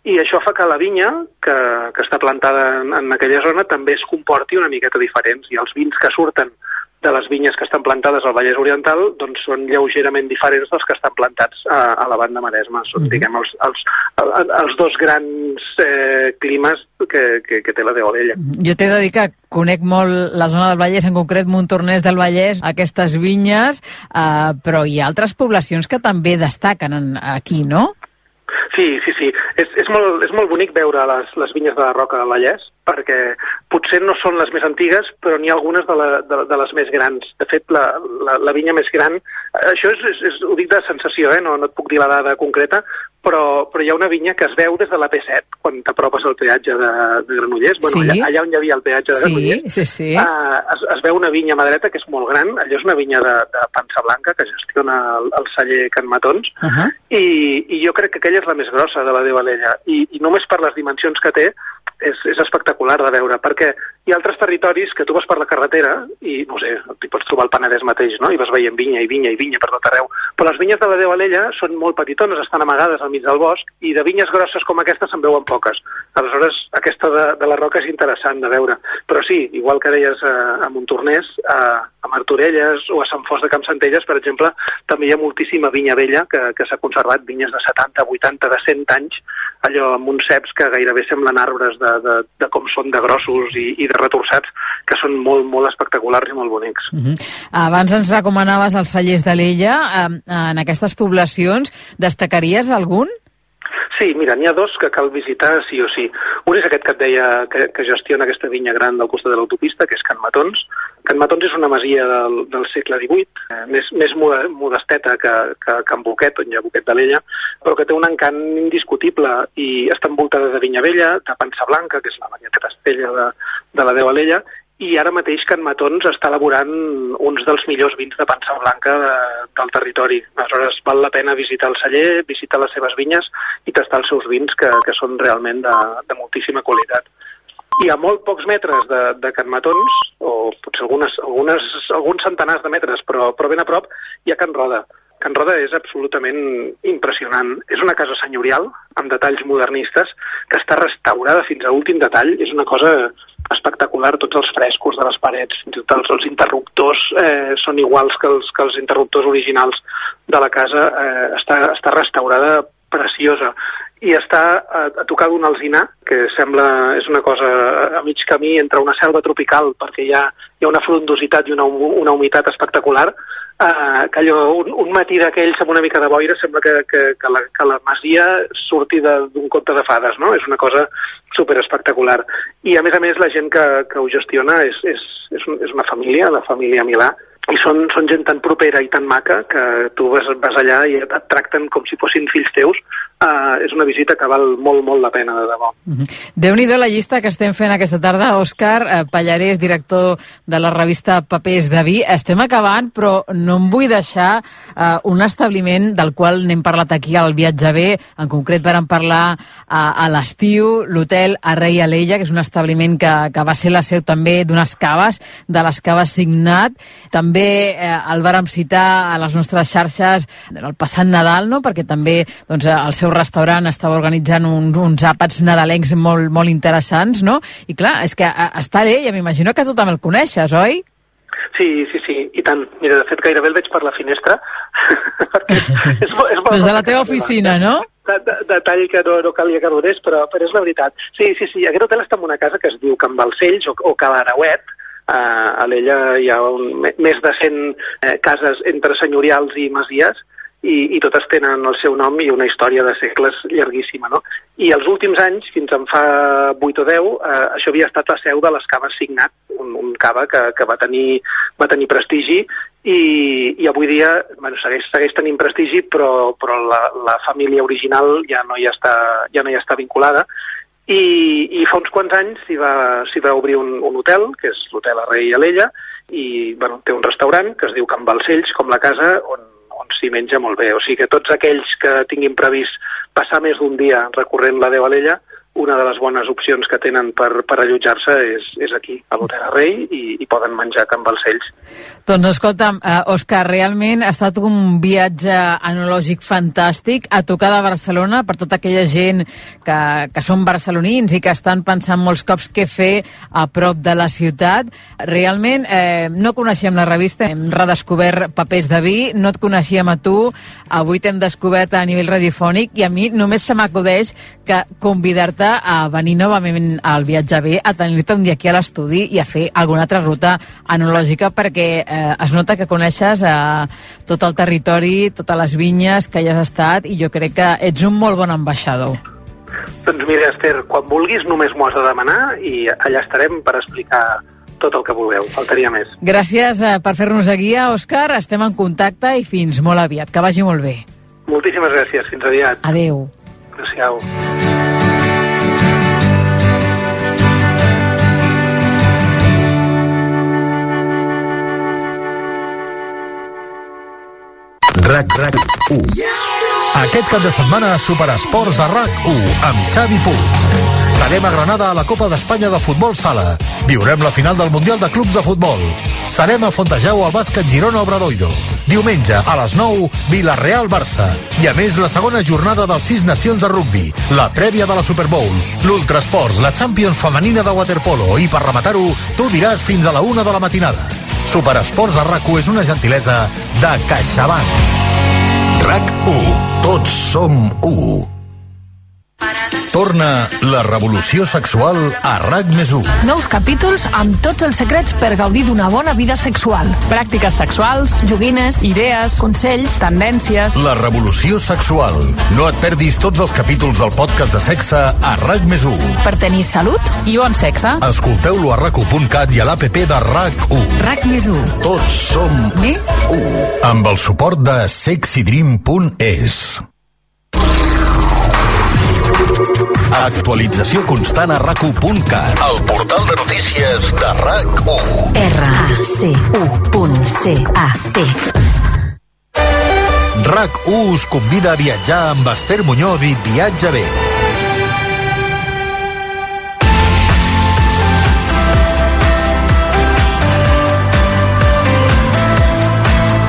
Speaker 11: i això fa que la vinya que, que està plantada en, en aquella zona també es comporti una miqueta diferents i els vins que surten de les vinyes que estan plantades al Vallès Oriental doncs són lleugerament diferents dels que estan plantats a, a la banda Maresma. Són, mm diguem, els, els, els, els dos grans eh, climes que, que, que té la Deolella.
Speaker 10: Mhm. Jo t'he de dir que conec molt la zona del Vallès, en concret Montornès del Vallès, aquestes vinyes, eh, però hi ha altres poblacions que també destaquen en, aquí, no?
Speaker 11: Sí, sí, sí. És, és, molt, és molt bonic veure les, les vinyes de la Roca del Vallès, perquè potser no són les més antigues, però n'hi ha algunes de, la, de, de les més grans. De fet, la, la, la vinya més gran... Això és, és, és, ho dic de sensació, eh? no, no et puc dir la dada concreta, però, però hi ha una vinya que es veu des de la P7, quan t'apropes al peatge de, de Granollers, bueno,
Speaker 10: sí.
Speaker 11: allà, allà on hi havia el peatge de
Speaker 10: sí,
Speaker 11: Granollers,
Speaker 10: sí, sí.
Speaker 11: Uh, es, es veu una vinya a mà dreta que és molt gran, allò és una vinya de, de pansa blanca que gestiona el, el celler Can Matons,
Speaker 10: Uh -huh.
Speaker 11: i, i jo crec que aquella és la més grossa de la Déu Alella, i, i només per les dimensions que té, és, és espectacular de veure, perquè hi ha altres territoris que tu vas per la carretera i, no sé, t'hi pots trobar el Penedès mateix, no? I vas veient vinya i vinya i vinya per tot arreu. Però les vinyes de la Déu Alella són molt petitones, estan amagades al mig del bosc i de vinyes grosses com aquesta se'n veuen poques. Aleshores, aquesta de, de la Roca és interessant de veure. Però sí, igual que deies a, a Montornès, a, a Martorelles o a Sant Fos de Campsentelles, per exemple, també hi ha moltíssima vinya vella que, que s'ha conservat, vinyes de 70, 80, de 100 anys, allò amb uns ceps que gairebé semblen arbres de, de, de com són de grossos i, i de retorçats, que són molt, molt espectaculars i molt bonics.
Speaker 10: Uh -huh. Abans ens recomanaves els cellers de l'Ella. En aquestes poblacions destacaries algun?
Speaker 11: Sí, mira, n'hi ha dos que cal visitar sí o sí. Un és aquest que et deia que, que gestiona aquesta vinya gran del costat de l'autopista, que és Can Matons. Can Matons és una masia del, del segle XVIII, eh, més, més modesteta que, que Can Boquet, on hi ha Boquet de l'Ella, però que té un encant indiscutible i està envoltada de vinya vella, de pansa blanca, que és la varietat estella de, de la Déu Alella, i ara mateix Can Matons està elaborant uns dels millors vins de pansa blanca de, del territori. Aleshores, val la pena visitar el celler, visitar les seves vinyes i tastar els seus vins, que, que són realment de, de moltíssima qualitat. I a molt pocs metres de, de Can Matons, o potser algunes, algunes, alguns centenars de metres, però, però ben a prop, hi ha Can Roda. Can Roda és absolutament impressionant. És una casa senyorial, amb detalls modernistes, que està restaurada fins a l'últim detall. És una cosa espectacular, tots els frescos de les parets, fins i tot els, els interruptors eh, són iguals que els, que els interruptors originals de la casa. Eh, està, està restaurada preciosa i està a, a tocar d'un alzinar, que sembla, és una cosa a mig camí entre una selva tropical, perquè hi ha, hi ha una frondositat i una, una humitat espectacular, eh, que allò, un, un matí d'aquells amb una mica de boira sembla que, que, que, la, que la masia surti d'un conte de fades, no? És una cosa super espectacular. I a més a més la gent que, que ho gestiona és, és, és, un, és una família, la família Milà, i són, són gent tan propera i tan maca que tu vas, vas allà i et tracten com si fossin fills teus Uh, és una visita que val molt, molt la pena, de debò. Uh -huh.
Speaker 10: Déu-n'hi-do la llista que estem fent aquesta tarda. Òscar uh, Pallarès, director de la revista Papers de Vi. Estem acabant, però no em vull deixar uh, un establiment del qual n'hem parlat aquí al Viatge B. En concret, vàrem parlar uh, a l'estiu, l'hotel Arrei Alella, que és un establiment que, que va ser la seu també d'unes caves, de les caves Signat. També uh, el vàrem citar a les nostres xarxes el passat Nadal, no?, perquè també doncs, el seu seu restaurant estava organitzant un, uns àpats nadalencs molt, molt interessants, no? I clar, és que està allà, ja m'imagino que tu també el coneixes, oi?
Speaker 11: Sí, sí, sí, i tant. Mira, de fet, gairebé el veig per la finestra. [LAUGHS]
Speaker 10: és, és, Des de la teva oficina, no?
Speaker 11: De, de, detall que no, no calia que donés, però, però és la veritat. Sí, sí, sí, aquest hotel està en una casa que es diu Can Balcells o, o Cal Arauet, Uh, a l'ella hi ha un, més de 100 eh, cases entre senyorials i masies, i, i totes tenen el seu nom i una història de segles llarguíssima. No? I els últims anys, fins en fa 8 o 10, eh, això havia estat la seu de les caves Signat, un, un cava que, que va, tenir, va tenir prestigi i, i avui dia bueno, segueix, segueix tenint prestigi, però, però la, la família original ja no hi està, ja no hi està vinculada i, i fa uns quants anys s'hi va, va obrir un, un hotel, que és l'hotel Arrei Alella, i bueno, té un restaurant que es diu Can Balcells, com la casa, on s'hi menja molt bé. O sigui que tots aquells que tinguin previst passar més d'un dia recorrent la Déu Alella una de les bones opcions que tenen per, per allotjar-se és, és aquí, a l'Hotel Rei, i, i poden menjar Can Balcells.
Speaker 10: Doncs escolta'm, uh, Òscar, realment ha estat un viatge enològic fantàstic a tocar de Barcelona per tota aquella gent que, que són barcelonins i que estan pensant molts cops què fer a prop de la ciutat. Realment eh, no coneixíem la revista, hem redescobert papers de vi, no et coneixíem a tu, avui t'hem descobert a nivell radiofònic i a mi només se m'acudeix que convidar-te a venir novament al viatge B, a tenir-te un dia aquí a l'estudi i a fer alguna altra ruta enològica perquè eh, es nota que coneixes eh, tot el territori, totes les vinyes que hi has estat i jo crec que ets un molt bon ambaixador.
Speaker 11: Doncs mira, Esther, quan vulguis només m'ho has de demanar i allà estarem per explicar tot el que vulgueu, faltaria més.
Speaker 10: Gràcies eh, per fer-nos a guia, Òscar. Estem en contacte i fins molt aviat. Que vagi molt bé.
Speaker 11: Moltíssimes gràcies. Fins aviat.
Speaker 10: Adeu.
Speaker 11: Adéu-siau.
Speaker 7: RAC RAC 1 Aquest cap de setmana Superesports a RAC 1 amb Xavi Puig. Serem a Granada a la Copa d'Espanya de Futbol Sala. Viurem la final del Mundial de Clubs de Futbol. Serem a Fontejau al bàsquet Girona Obradoiro. Diumenge a les 9, Vilareal-Barça. I a més la segona jornada dels sis nacions de rugby, la prèvia de la Super Bowl, l'Ultrasports, la Champions femenina de waterpolo i per rematar-ho, tu diràs fins a la una de la matinada. Superesports a rac és una gentilesa de CaixaBank. RAC 1. Tots som 1. Torna la revolució sexual a RAC més 1.
Speaker 12: Nous capítols amb tots els secrets per gaudir d'una bona vida sexual.
Speaker 13: Pràctiques sexuals, joguines, idees, consells, tendències...
Speaker 7: La revolució sexual. No et perdis tots els capítols del podcast de sexe a RAC més 1.
Speaker 12: Per tenir salut
Speaker 13: i bon sexe.
Speaker 7: Escolteu-lo a rac1.cat i a l'APP de RAC1.
Speaker 14: RAC més 1.
Speaker 7: Tots som
Speaker 14: més 1.
Speaker 7: Amb el suport de sexydream.es. Actualització constant a rac1.cat. El portal de notícies de RAC1.
Speaker 14: R-A-C-U.C-A-T.
Speaker 7: RAC1 us convida a viatjar amb Esther Muñoz i Viatge bé.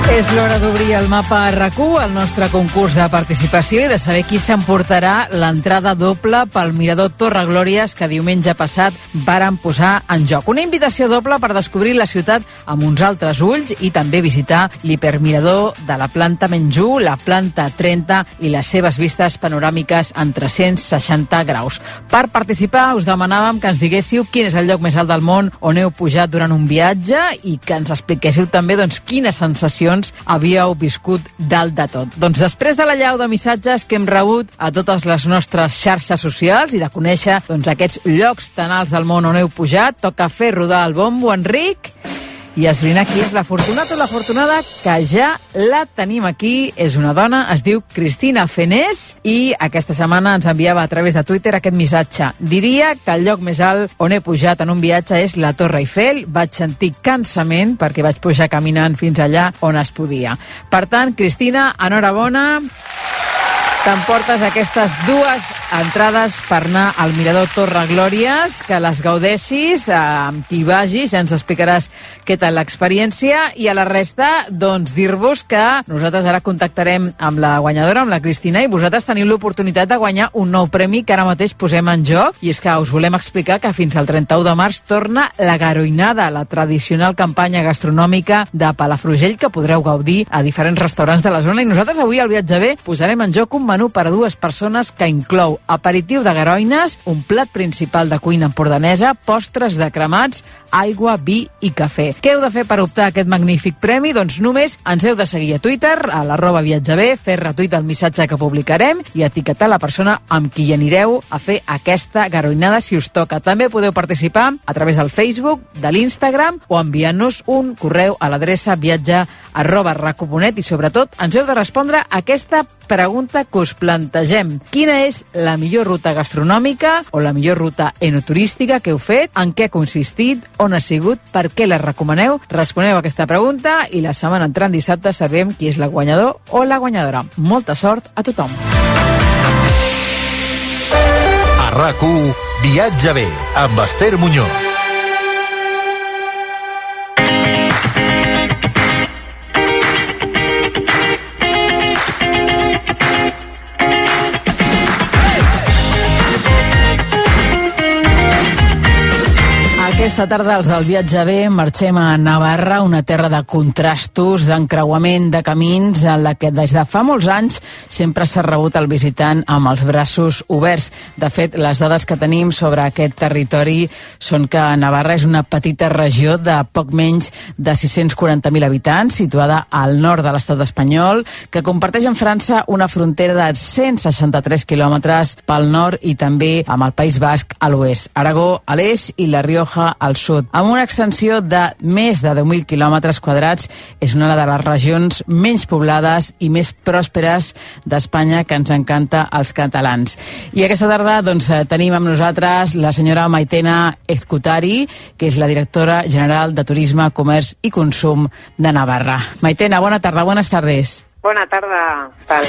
Speaker 10: És l'hora d'obrir el mapa RAC1, el nostre concurs de participació i de saber qui s'emportarà l'entrada doble pel Mirador Torre Glòries que diumenge passat varen posar en joc. Una invitació doble per descobrir la ciutat amb uns altres ulls i també visitar l'hipermirador de la planta Menjú, la planta 30 i les seves vistes panoràmiques en 360 graus. Per participar us demanàvem que ens diguéssiu quin és el lloc més alt del món on heu pujat durant un viatge i que ens expliquéssiu també doncs, quines sensacions havíeu viscut dalt de tot. Doncs després de la llau de missatges que hem rebut a totes les nostres xarxes socials i de conèixer doncs, aquests llocs tan alts del món on heu pujat, toca fer rodar el bombo, Enric, i esbrinar qui és l'afortunat o l'afortunada que ja la tenim aquí. És una dona, es diu Cristina Fenés i aquesta setmana ens enviava a través de Twitter aquest missatge. Diria que el lloc més alt on he pujat en un viatge és la Torre Eiffel. Vaig sentir cansament perquè vaig pujar caminant fins allà on es podia. Per tant, Cristina, enhorabona. T'emportes aquestes dues entrades per anar al Mirador Torre Glòries, que les gaudeixis, eh, amb qui vagis, ja ens explicaràs què tal l'experiència, i a la resta, doncs, dir-vos que nosaltres ara contactarem amb la guanyadora, amb la Cristina, i vosaltres teniu l'oportunitat de guanyar un nou premi que ara mateix posem en joc, i és que us volem explicar que fins al 31 de març torna la Garoinada, la tradicional campanya gastronòmica de Palafrugell, que podreu gaudir a diferents restaurants de la zona, i nosaltres avui al Viatge B posarem en joc un menú per a dues persones que inclou aperitiu de garoines, un plat principal de cuina empordanesa, postres de cremats, aigua, vi i cafè. Què heu de fer per optar a aquest magnífic premi? Doncs només ens heu de seguir a Twitter, a l'arroba viatjabé, fer retuit el missatge que publicarem i etiquetar la persona amb qui anireu a fer aquesta garoinada si us toca. També podeu participar a través del Facebook, de l'Instagram o enviant-nos un correu a l'adreça viatge arroba i sobretot ens heu de respondre a aquesta pregunta que us plantegem. Quina és la millor ruta gastronòmica o la millor ruta enoturística que heu fet? En què ha consistit? On ha sigut? Per què la recomaneu? Responeu a aquesta pregunta i la setmana entrant dissabte sabem qui és la guanyador o la guanyadora. Molta sort a tothom.
Speaker 7: A RAC1, Viatge bé, amb Esther Muñoz.
Speaker 10: Aquesta tarda els al viatge bé marxem a Navarra, una terra de contrastos, d'encreuament de camins, en la que des de fa molts anys sempre s'ha rebut el visitant amb els braços oberts. De fet, les dades que tenim sobre aquest territori són que Navarra és una petita regió de poc menys de 640.000 habitants, situada al nord de l'estat espanyol, que comparteix amb França una frontera de 163 quilòmetres pel nord i també amb el País Basc a l'oest, Aragó a l'est i la Rioja al sud. Amb una extensió de més de 10.000 quilòmetres quadrats, és una de les regions menys poblades i més pròsperes d'Espanya que ens encanta als catalans. I aquesta tarda doncs, eh, tenim amb nosaltres la senyora Maitena Ezcutari, que és la directora general de Turisme, Comerç i Consum de Navarra. Maitena, bona tarda, buenas tardes.
Speaker 15: Bona tarda, tal.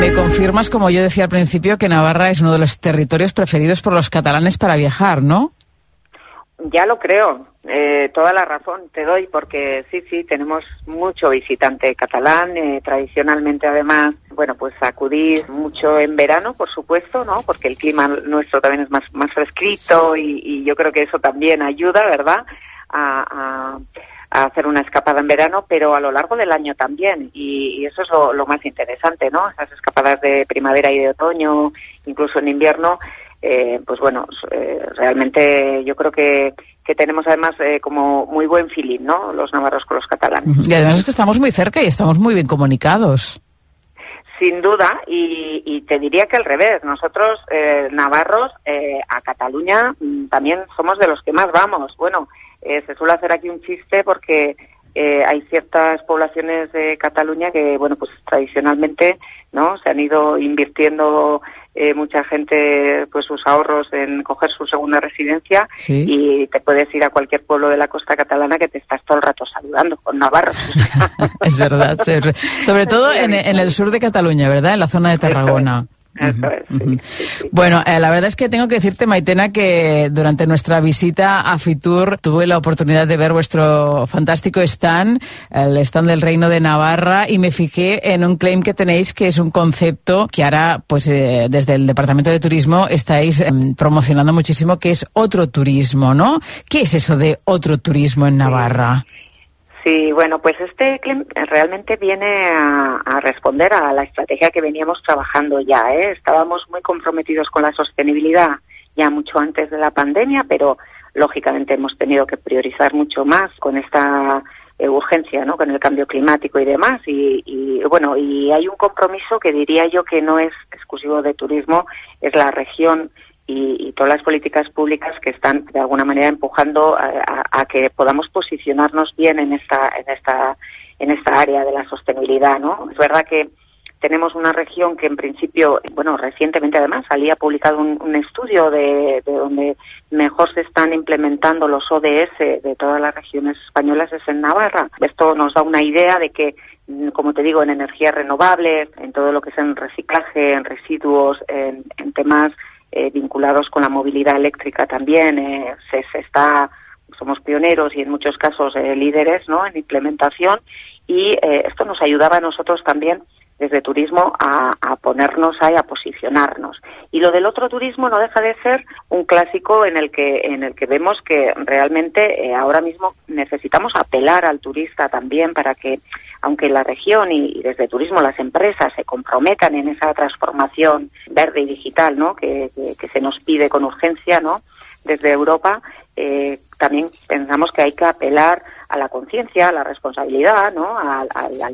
Speaker 10: Me confirmas, como yo decía al principio, que Navarra es uno de los territorios preferidos por los catalanes para viajar, ¿no?
Speaker 15: Ya lo creo. Eh, toda la razón te doy porque sí, sí, tenemos mucho visitante catalán. Eh, tradicionalmente, además, bueno, pues acudís mucho en verano, por supuesto, ¿no? Porque el clima nuestro también es más, más y, yo creo que eso también ayuda, ¿verdad? A, a hacer una escapada en verano, pero a lo largo del año también. Y, y eso es lo, lo, más interesante, ¿no? Esas escapadas de primavera y de otoño, incluso en invierno, eh, pues bueno, eh, realmente yo creo que, que tenemos además eh, como muy buen feeling, ¿no? Los navarros con los catalanes.
Speaker 10: Y además es que estamos muy cerca y estamos muy bien comunicados.
Speaker 15: Sin duda, y, y te diría que al revés. Nosotros, eh, navarros, eh, a Cataluña mm, también somos de los que más vamos. Bueno, eh, se suele hacer aquí un chiste porque eh, hay ciertas poblaciones de Cataluña que, bueno, pues tradicionalmente, ¿no? Se han ido invirtiendo eh, mucha gente, pues sus ahorros en coger su segunda residencia
Speaker 10: Sí.
Speaker 15: y te puedes ir a cualquier pueblo de la costa catalana que te estás todo el rato saludando con navarros. [LAUGHS]
Speaker 10: Es verdad. Sobre [LAUGHS] todo en, en el sur de Cataluña, ¿verdad? En la zona de Tarragona.
Speaker 15: Eso es.
Speaker 10: Ujú. Bueno, eh, la verdad es que tengo que decirte, Maitena, que durante nuestra visita a Fitur tuve la oportunidad de ver vuestro fantástico stand, el stand del Reino de Navarra, y me fijé en un claim que tenéis que es un concepto que ahora, pues eh, desde el Departamento de Turismo estáis em, promocionando muchísimo, que es otro turismo, ¿no? ¿Qué es eso de otro turismo en Navarra?
Speaker 15: Sí, bueno, pues este realmente viene a, a responder a la estrategia que veníamos trabajando ya. ¿eh? Estábamos muy comprometidos con la sostenibilidad ya mucho antes de la pandemia, pero lógicamente hemos tenido que priorizar mucho más con esta eh, urgencia, ¿no? Con el cambio climático y demás. Y, y, bueno, y hay un compromiso que diría yo que no es exclusivo de turismo, es la región y, y todas las políticas públicas que están de alguna manera empujando a, que podamos posicionarnos bien en esta, en esta, en esta área de la sostenibilidad, ¿no? Es verdad que tenemos una región que en principio, bueno, recientemente además salía publicado un, un estudio de, de donde mejor se están implementando los ODS de todas las regiones españolas es en Navarra. Esto nos da una idea de que, mm, como te digo, en energías renovables, en todo lo que es en reciclaje, en residuos, en temas eh, vinculados con la movilidad eléctrica también, eh, se, se está somos pioneros y en muchos casos eh, líderes ¿no? en implementación y eh, esto nos ayudaba a nosotros también desde turismo a, a ponernos ahí, a posicionarnos. Y lo del otro turismo no deja de ser un clásico en el que, en el que vemos que realmente eh, ahora mismo necesitamos apelar al turista también para que, aunque la región y, y desde turismo las empresas se comprometan en esa transformación verde y digital ¿no? que, que, que se nos pide con urgencia ¿no? desde Europa, eh, también pensamos que hay que apelar a la conciencia, a la responsabilidad, ¿no? Al,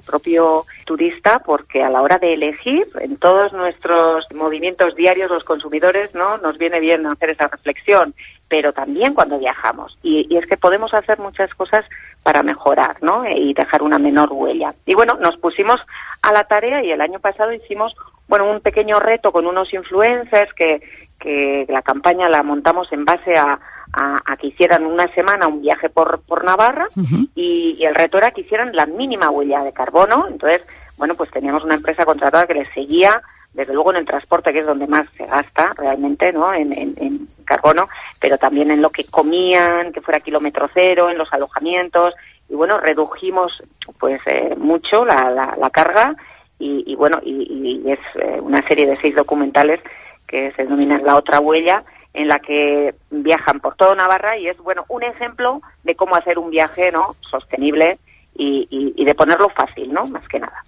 Speaker 15: propio turista, porque a la hora de elegir, en todos nuestros movimientos diarios, los consumidores, ¿no? Nos viene bien hacer esa reflexión, pero también cuando viajamos. Y, y es que podemos hacer muchas cosas para mejorar, ¿no? Y dejar una menor huella. Y bueno, nos pusimos a la tarea y el año pasado hicimos, bueno, un pequeño reto con unos influencers que, que la campaña la montamos en base a, a, a, que hicieran una semana un viaje por, por Navarra uh -huh. y, y, el reto era que hicieran la mínima huella de carbono. Entonces, bueno, pues teníamos una empresa contratada que les seguía, desde luego en el transporte, que es donde más se gasta realmente, ¿no? En, en, en carbono, pero también en lo que comían, que fuera kilómetro cero, en los alojamientos. Y bueno, redujimos pues eh, mucho la, la, la, carga y, y bueno, y, y es eh, una serie de seis documentales que se denominan La Otra Huella, en la que viajan por toda Navarra y es bueno un ejemplo de cómo hacer un viaje no sostenible y, de ponerlo fácil, ¿no? Más que nada.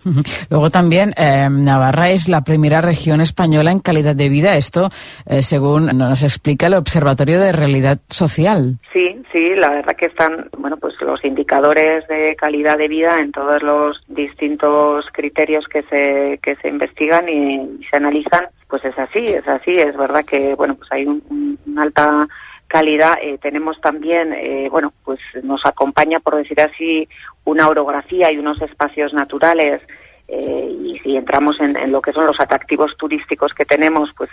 Speaker 10: Luego también eh, Navarra es la primera región española en calidad de vida. Esto, eh, según nos explica el Observatorio de Realidad Social.
Speaker 15: Sí, sí, la verdad que están, bueno, pues los indicadores de calidad de vida en todos los distintos criterios que se que se investigan y, se analizan, pues es así, es así. Es verdad que, bueno, pues hay un, un, una alta calidad. Eh, tenemos también, eh, bueno, pues nos acompaña, por decir así, una orografía y unos espacios naturales. Eh, y si entramos en, en, lo que son los atractivos turísticos que tenemos, pues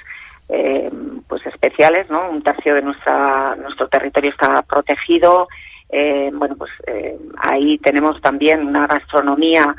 Speaker 15: eh, pues especiales, ¿no? Un tercio de nuestra nuestro territorio está protegido. Eh, bueno, pues ahí tenemos también una gastronomía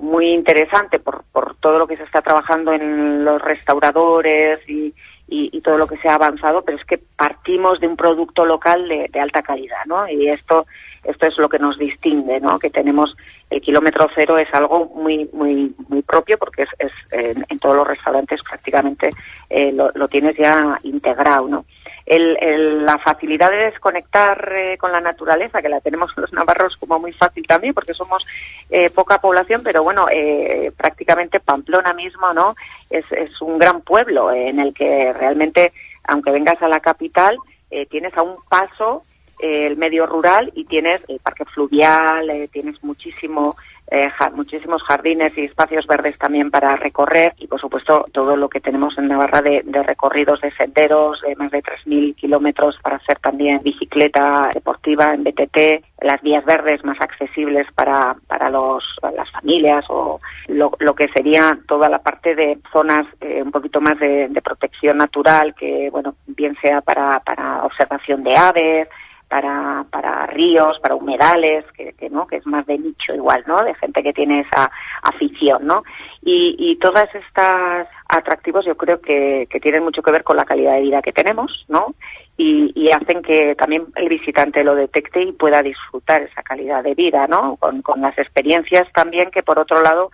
Speaker 15: muy interesante por, por todo lo que se está trabajando en los restauradores y, y, todo lo que se ha avanzado, pero es que partimos de un producto local de, alta calidad, ¿no? Y esto, esto es lo que nos distingue, ¿no? Que tenemos el kilómetro cero es algo muy, muy, muy propio porque es, es en, en, todos los restaurantes prácticamente eh, lo, tienes ya integrado, ¿no? El, el, la facilidad de desconectar eh, con la naturaleza, que la tenemos los navarros como muy fácil también, porque somos eh, poca población, pero bueno, eh, prácticamente Pamplona mismo, ¿no? Es, es un gran pueblo en el que realmente, aunque vengas a la capital, eh, tienes a un paso eh, el medio rural y tienes el parque fluvial, eh, tienes muchísimo eh, muchísimos jardines y espacios verdes también para recorrer y por supuesto todo lo que tenemos en Navarra de, de recorridos de senderos, de más de 3.000 kilómetros para hacer también bicicleta deportiva en BTT, las vías verdes más accesibles para, para los, las familias o lo, lo que sería toda la parte de zonas eh, un poquito más de, de protección natural que bueno bien sea para, para observación de aves, para, para ríos, para humedales, que, que, no, que es más de nicho igual, ¿no? De gente que tiene esa afición, ¿no? Y, y todas estas atractivos yo creo que, que tienen mucho que ver con la calidad de vida que tenemos, ¿no? Y, y, hacen que también el visitante lo detecte y pueda disfrutar esa calidad de vida, ¿no? Con, con las experiencias también que por otro lado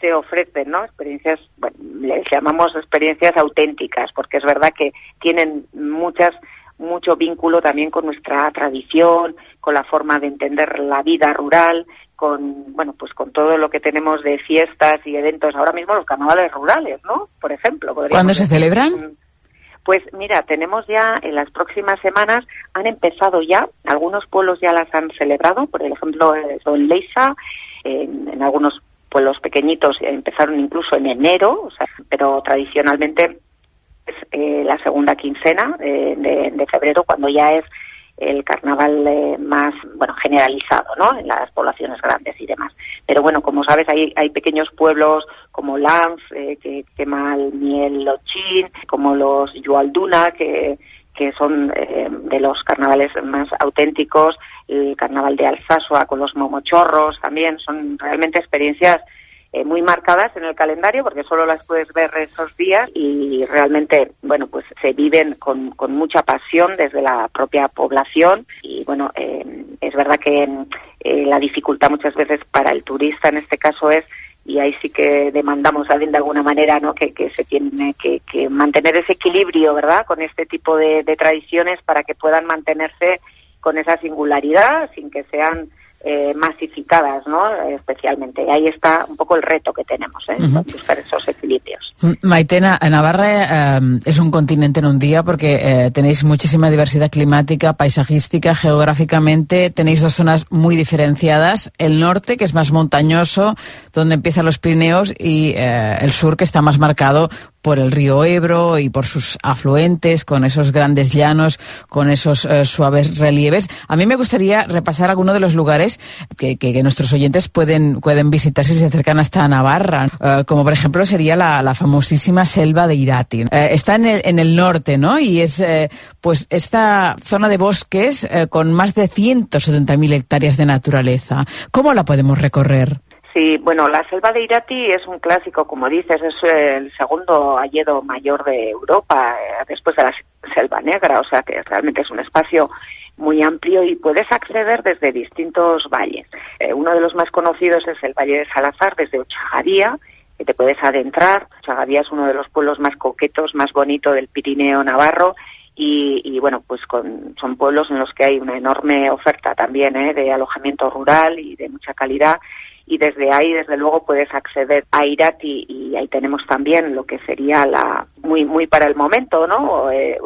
Speaker 15: se ofrecen, ¿no? Experiencias, bueno, les llamamos experiencias auténticas, porque es verdad que tienen muchas mucho vínculo también con nuestra tradición, con la forma de entender la vida rural, con bueno pues con todo lo que tenemos de fiestas y eventos ahora mismo los carnavales rurales, ¿no? Por ejemplo.
Speaker 10: ¿Cuándo se celebran?
Speaker 15: Pues mira, tenemos ya en las próximas semanas han empezado ya, algunos pueblos ya las han celebrado, por ejemplo en Leisa, en, en algunos pueblos pequeñitos empezaron incluso en enero, o sea, pero tradicionalmente eh, la segunda quincena de, de, de, febrero, cuando ya es el carnaval eh, más bueno generalizado ¿no? en las poblaciones grandes y demás. Pero bueno, como sabes, hay, hay pequeños pueblos como Lanz, eh, que quema el miel lochín, como los Yualduna, que, que son eh, de los carnavales más auténticos, el carnaval de Alsasua con los momochorros también, son realmente experiencias eh, muy marcadas en el calendario porque solo las puedes ver esos días y realmente, bueno, pues se viven con, con mucha pasión desde la propia población. Y bueno, eh, es verdad que eh, la dificultad muchas veces para el turista en este caso es y ahí sí que demandamos alguien de alguna manera no que, que se tiene que, que, mantener ese equilibrio verdad con este tipo de tradiciones para que puedan mantenerse con esa singularidad sin que sean eh, masificadas, ¿no? Especialmente. Ahí está un poco el reto que tenemos, ¿eh? Uh -huh. buscar esos equilibrios.
Speaker 10: Maitena, Navarra eh, es un continente en un día porque eh, tenéis muchísima diversidad climática, paisajística, geográficamente, tenéis dos zonas muy diferenciadas. El norte, que es más montañoso, donde empiezan los Pirineos, y eh, el sur, que está más marcado por el río Ebro y por sus afluentes, con esos grandes llanos, con esos eh, suaves relieves. A mí me gustaría repasar algunos de los lugares que, nuestros oyentes pueden, pueden visitar si se acercan hasta Navarra, eh, como por ejemplo sería la, famosísima selva de Irati. Eh, está en el, en el, norte, ¿no? Y es pues esta zona de bosques con más de 170.000 hectáreas de naturaleza. ¿Cómo la podemos recorrer?
Speaker 15: Sí, bueno, la selva de Irati es un clásico, como dices, es el segundo hayedo mayor de Europa, eh, después de la selva negra, o sea que realmente es un espacio muy amplio y puedes acceder desde distintos valles. Eh, uno de los más conocidos es el Valle de Salazar, desde Ochagadía, que te puedes adentrar. Ochagadía es uno de los pueblos más coquetos, más bonito del Pirineo Navarro. Y, y, bueno, pues con, son pueblos en los que hay una enorme oferta también ¿eh? de alojamiento rural y de mucha calidad y desde ahí desde luego puedes acceder a Irati y ahí tenemos también lo que sería la muy muy para el momento no eh,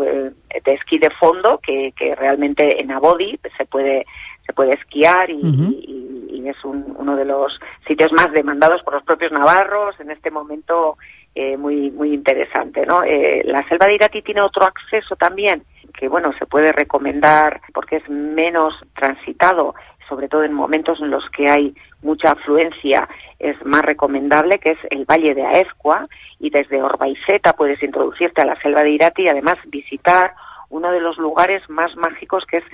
Speaker 15: de esquí de fondo que, que realmente en Abodi se puede se puede esquiar y, uh -huh. y, y es un, uno de los sitios más demandados por los propios navarros en este momento eh, muy muy interesante no eh, la selva de Irati tiene otro acceso también que bueno se puede recomendar porque es menos transitado sobre todo en momentos en los que hay mucha afluencia, es más recomendable, que es el Valle de Aezcua, y desde Orbaiceta puedes introducirte a la selva de Irati y además visitar uno de los lugares más mágicos que es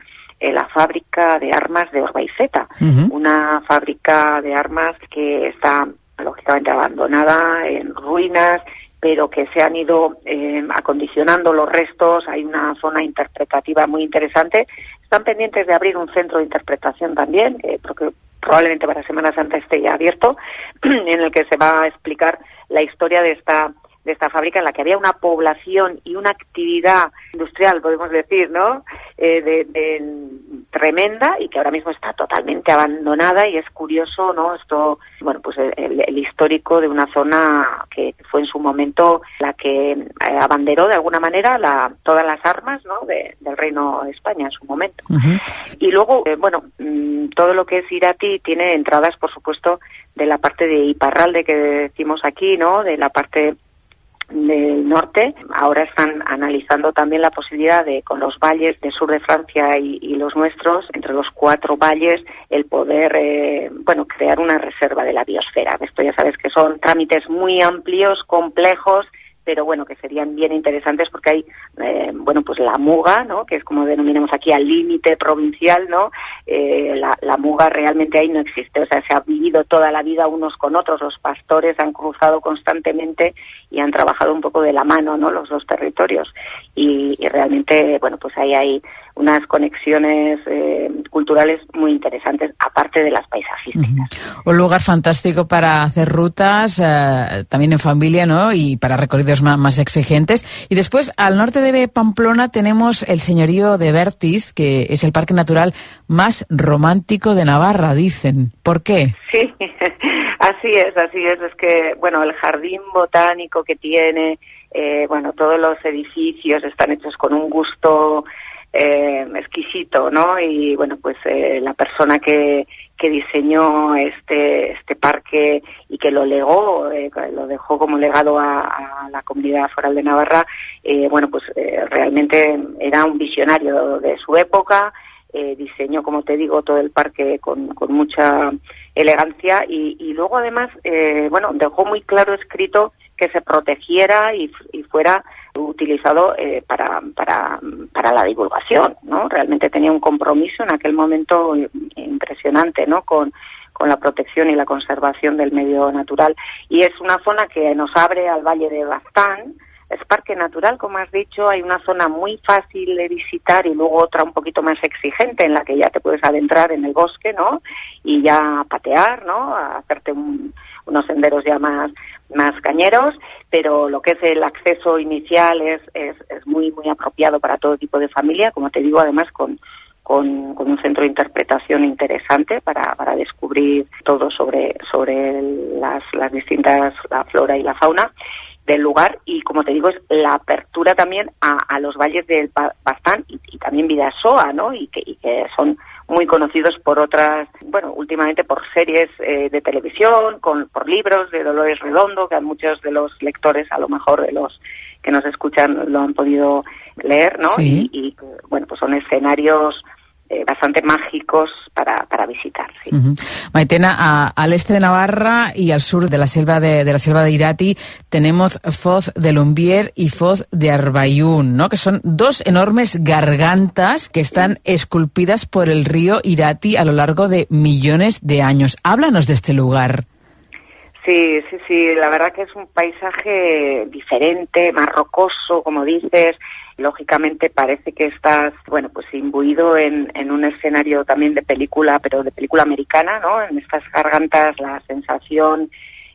Speaker 15: eh, la fábrica de armas de Orbaiceta, uh -huh. una fábrica de armas que está lógicamente abandonada, en ruinas, pero que se han ido eh, acondicionando los restos, hay una zona interpretativa muy interesante. Están pendientes de abrir un centro de interpretación también, eh, porque probablemente para Semana Santa esté ya abierto, [CLEARS THROAT] en el que se va a explicar la historia de esta de esta fábrica en la que había una población y una actividad industrial, podemos decir, ¿no? Eh, de, de, tremenda y que ahora mismo está totalmente abandonada y es curioso, ¿no? Esto, bueno, pues el, el histórico de una zona que fue en su momento la que eh, abanderó de alguna manera la, todas las armas, ¿no? De, del Reino de España en su momento. Uh -huh. Y luego, eh, bueno, mmm, todo lo que es Irati tiene entradas, por supuesto, de la parte de Iparralde que decimos aquí, ¿no? De la parte del norte. Ahora están analizando también la posibilidad de, con los valles del sur de Francia y, los nuestros, entre los cuatro valles, el poder, eh, bueno, crear una reserva de la biosfera. Esto ya sabes que son trámites muy amplios, complejos, pero bueno, que serían bien interesantes porque hay, eh, bueno, pues la muga, ¿no? Que es como denominamos aquí al límite provincial, ¿no? Eh, la, muga realmente ahí no existe, o sea, se ha vivido toda la vida unos con otros, los pastores han cruzado constantemente y han trabajado un poco de la mano, ¿no? Los dos territorios y, y realmente, bueno, pues ahí hay unas conexiones eh, culturales muy interesantes, aparte de las paisajísticas. Uh
Speaker 10: -huh. Un lugar fantástico para hacer rutas, eh, también en familia, ¿no? Y para recorridos más, más, exigentes. Y después, al norte de Pamplona, tenemos el señorío de Vértiz, que es el parque natural más romántico de Navarra, dicen. ¿Por qué?
Speaker 15: Sí, [LAUGHS] así es, así es. Es que, bueno, el jardín botánico que tiene, eh, bueno, todos los edificios están hechos con un gusto eh, exquisito, ¿no? Y bueno, pues eh, la persona que, que diseñó este, este parque y que lo legó, eh, lo dejó como legado a, a, la comunidad foral de Navarra, eh, bueno, pues eh, realmente era un visionario de su época, diseñó, como te digo, todo el parque con, con mucha elegancia y, y luego además, eh, bueno, dejó muy claro escrito que se protegiera y, y fuera utilizado eh, para, para, para la divulgación, ¿no? Realmente tenía un compromiso en aquel momento impresionante, ¿no? Con, con la protección y la conservación del medio natural. Y es una zona que nos abre al Valle de Bastán, es parque natural, como has dicho, hay una zona muy fácil de visitar y luego otra un poquito más exigente en la que ya te puedes adentrar en el bosque, ¿no? Y ya patear, ¿no? A hacerte un, unos senderos ya más, más cañeros, pero lo que es el acceso inicial es, es, es muy, muy apropiado para todo tipo de familia, como te digo, además con, con, un centro de interpretación interesante para, para descubrir todo sobre, sobre las, las distintas, la flora y la fauna del lugar y como te digo es la apertura también a, a los valles del Bastán y, y, también Vidasoa, ¿no? Y que, y que son muy conocidos por otras, bueno, últimamente por series eh, de televisión, con, por libros de Dolores Redondo, que a muchos de los lectores, a lo mejor de los que nos escuchan, lo han podido leer, ¿no?
Speaker 10: Sí.
Speaker 15: Y, y, bueno, pues son escenarios eh, bastante mágicos para, para visitar. Sí.
Speaker 10: Maitena, a, al este de Navarra y al sur de la selva de, de, la selva de Irati tenemos Foz de Lumbier y Foz de Arbayún, ¿no? que son dos enormes gargantas que están esculpidas por el río Irati a lo largo de millones de años. Háblanos de este lugar.
Speaker 15: Sí, sí, sí, la verdad que es un paisaje diferente, más rocoso, como dices, lógicamente parece que estás, bueno, pues imbuido en, en, un escenario también de película, pero de película americana, ¿no? En estas gargantas la sensación,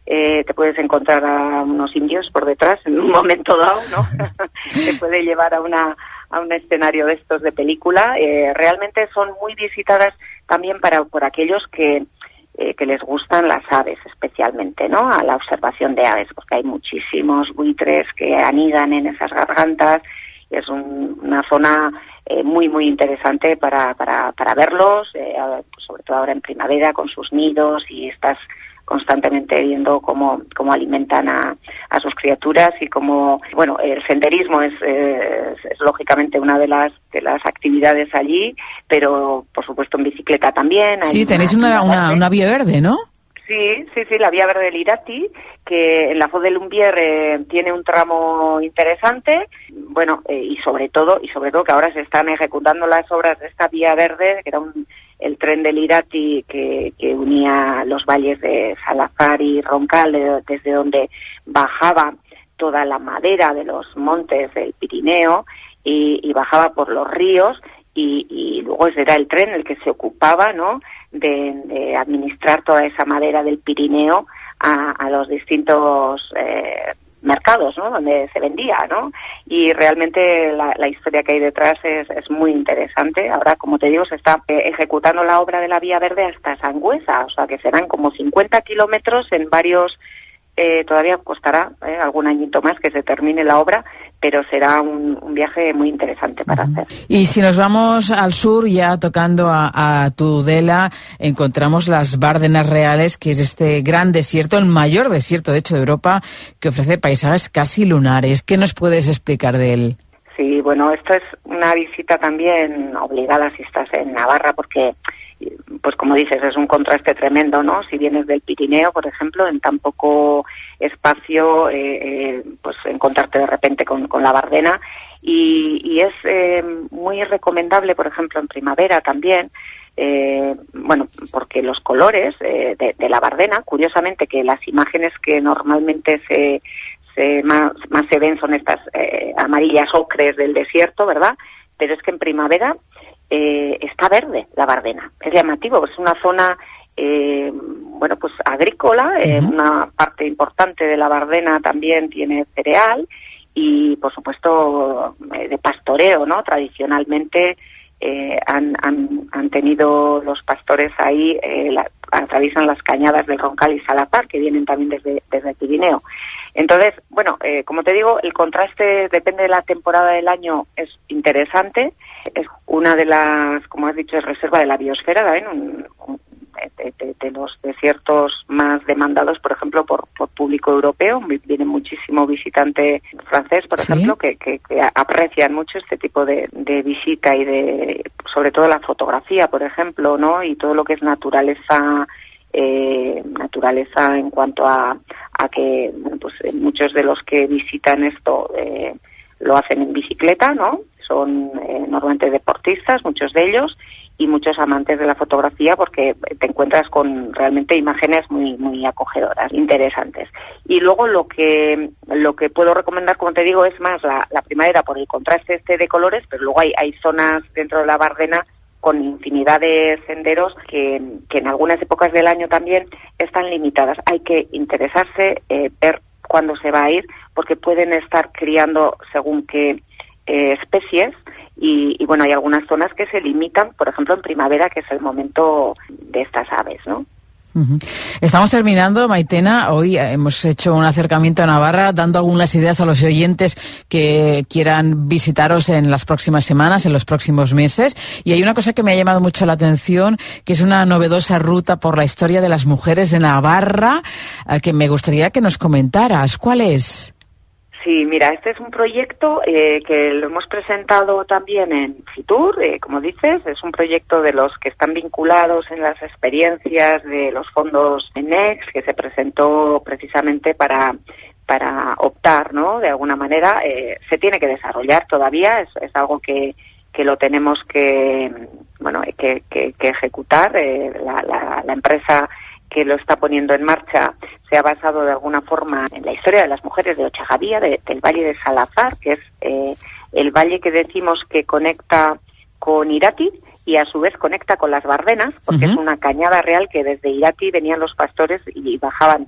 Speaker 15: eh, te puedes encontrar a unos indios por detrás en un [LAUGHS] momento dado, ¿no? [LAUGHS] te puede llevar a una a un escenario de estos de película. Eh, realmente son muy visitadas también para por aquellos que eh, que les gustan las aves especialmente, ¿no? A la observación de aves, porque hay muchísimos buitres que anidan en esas gargantas es un, una zona eh, muy, muy interesante para, para, para verlos, eh, sobre todo ahora en primavera con sus nidos y estás constantemente viendo cómo, cómo alimentan a, a sus criaturas y cómo, bueno, el senderismo es, eh, es, es, lógicamente una de las, de las actividades allí, pero por supuesto en bicicleta también.
Speaker 10: sí, tenéis una, una, una vía verde, ¿no?
Speaker 15: Sí, sí, sí, la vía verde del Irati, que en la Foz de Lumbier eh, tiene un tramo interesante, bueno, eh, y sobre todo, y sobre todo que ahora se están ejecutando las obras de esta vía verde, que era un, el tren del Irati que, que unía los valles de Salazar y Roncal, de, desde donde bajaba toda la madera de los montes del Pirineo y, y bajaba por los ríos y, y, luego ese era el tren el que se ocupaba, ¿no? De, de administrar toda esa madera del Pirineo a, a los distintos eh, mercados, ¿no? Donde se vendía, ¿no? Y realmente la, la historia que hay detrás es, es, muy interesante. Ahora, como te digo, se está eh, ejecutando la obra de la Vía Verde hasta Sangüesa, o sea que serán como 50 kilómetros en varios eh, todavía costará eh, algún añito más que se termine la obra, pero será un, un viaje muy interesante para hacer.
Speaker 10: Y si nos vamos al sur, ya tocando a, a, Tudela, encontramos las Bárdenas Reales, que es este gran desierto, el mayor desierto, de hecho, de Europa, que ofrece paisajes casi lunares. ¿Qué nos puedes explicar de él?
Speaker 15: Sí, bueno, esto es una visita también obligada si estás en Navarra, porque pues como dices, es un contraste tremendo, ¿no? Si vienes del Pirineo, por ejemplo, en tan poco espacio, eh, eh, pues encontrarte de repente con, la Bardena. Y, y es eh, muy recomendable, por ejemplo, en primavera también, eh, bueno, porque los colores eh, de, de, la Bardena, curiosamente que las imágenes que normalmente se, se más, más se ven son estas eh, amarillas ocres del desierto, ¿verdad? Pero es que en primavera eh, está verde la Bardena. Es llamativo, es una zona, eh, bueno, pues agrícola, eh, uh -huh. una parte importante de la Bardena también tiene cereal y, por supuesto, eh, de pastoreo, ¿no? Tradicionalmente eh, han, han, han, tenido los pastores ahí, la, atraviesan las cañadas del Roncal y Salapar, que vienen también desde, desde el Pirineo. Entonces, bueno, eh, como te digo, el contraste depende de la temporada del año, es interesante. Es una de las, como has dicho, es reserva de la biosfera. Un, un, de, de, de, los desiertos más demandados, por ejemplo, por, por público europeo. Viene muchísimo visitante francés, por ¿Sí? ejemplo, que, que, que, aprecian mucho este tipo de, de, visita y de, sobre todo la fotografía, por ejemplo, ¿no? Y todo lo que es naturaleza eh, naturaleza en cuanto a, a que pues muchos de los que visitan esto eh, lo hacen en bicicleta, ¿no? Son eh, normalmente deportistas, muchos de ellos, y muchos amantes de la fotografía porque te encuentras con realmente imágenes muy muy acogedoras, interesantes. Y luego lo que lo que puedo recomendar, como te digo, es más la, la primavera por el contraste este de colores, pero luego hay, hay zonas dentro de la Bardena con infinidad de senderos que, que, en algunas épocas del año también están limitadas. Hay que interesarse, eh, ver cuándo se va a ir, porque pueden estar criando según qué eh, especies y, y, bueno, hay algunas zonas que se limitan, por ejemplo en primavera, que es el momento de estas aves, ¿no?
Speaker 10: Estamos terminando, Maitena. Hoy hemos hecho un acercamiento a Navarra, dando algunas ideas a los oyentes que quieran visitaros en las próximas semanas, en los próximos meses. Y hay una cosa que me ha llamado mucho la atención, que es una novedosa ruta por la historia de las mujeres de Navarra, eh, que me gustaría que nos comentaras. ¿Cuál es?
Speaker 15: Sí, mira, este es un proyecto eh, que lo hemos presentado también en Fitur, eh, como dices, es un proyecto de los que están vinculados en las experiencias de los fondos NEX, que se presentó precisamente para para optar, ¿no? De alguna manera, eh, se tiene que desarrollar todavía, es, es algo que, que lo tenemos que, bueno, que, que, que ejecutar. Eh, la, la, la empresa que lo está poniendo en marcha se ha basado de alguna forma en la historia de las mujeres de Ochagavía, de, del Valle de Salazar, que es eh, el valle que decimos que conecta con Irati y a su vez conecta con las Bardenas, porque uh -huh. es una cañada real que desde Irati venían los pastores y bajaban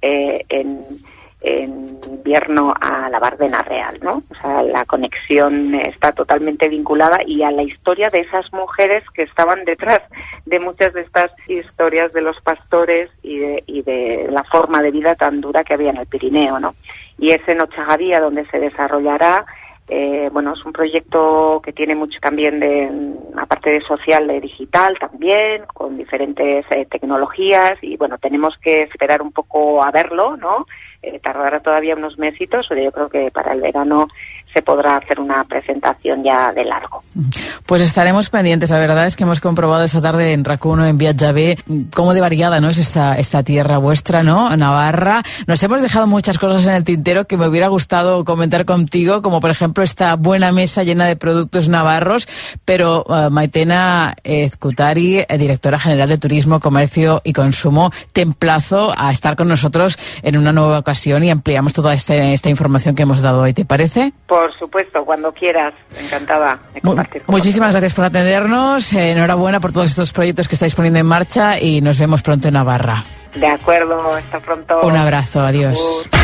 Speaker 15: eh, en, en invierno a la Bardena Real, ¿no? O sea, la conexión está totalmente vinculada y a la historia de esas mujeres que estaban detrás de muchas de estas historias de los pastores y de, y de la forma de vida tan dura que había en el Pirineo, ¿no? Y es en Ochagavía donde se desarrollará eh, bueno, es un proyecto que tiene mucho también de, aparte de social, de digital también, con diferentes eh, tecnologías y bueno, tenemos que esperar un poco a verlo, ¿no? Eh, tardará todavía unos mesitos, pero yo creo que para el verano se podrá hacer una presentación ya de largo.
Speaker 10: Pues estaremos pendientes. La verdad es que hemos comprobado esta tarde en Racuno, en Viatjavé, cómo de variada ¿no? es esta, esta tierra vuestra, ¿no? Navarra. Nos hemos dejado muchas cosas en el tintero que me hubiera gustado comentar contigo, como por ejemplo esta buena mesa llena de productos navarros, pero uh, Maitena Ezcutari, eh, directora general de Turismo, Comercio y Consumo, te emplazo a estar con nosotros en una nueva ocasión y ampliamos toda este, esta información que hemos dado hoy. ¿Te parece?
Speaker 15: Por supuesto, cuando quieras. Encantada de compartir.
Speaker 10: Muchísimas gracias por atendernos. Enhorabuena por todos estos proyectos que estáis poniendo en marcha y nos vemos pronto en Navarra.
Speaker 15: De acuerdo, hasta pronto.
Speaker 10: Un abrazo, adiós. adiós.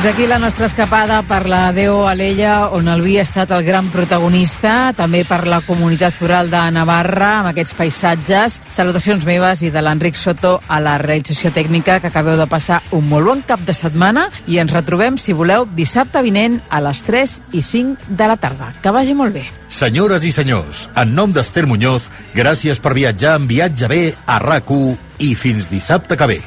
Speaker 10: Fins aquí la nostra escapada per la Déu Alella, on el vi ha estat el gran protagonista, també per la comunitat foral de Navarra, amb aquests paisatges. Salutacions meves i de l'Enric Soto a la realització tècnica, que acabeu de passar un molt bon cap de setmana i ens retrobem, si voleu, dissabte vinent a les 3 i 5 de la tarda. Que vagi molt bé.
Speaker 7: Senyores i senyors, en nom d'Ester Muñoz, gràcies per viatjar en Viatge B a rac i fins dissabte que ve.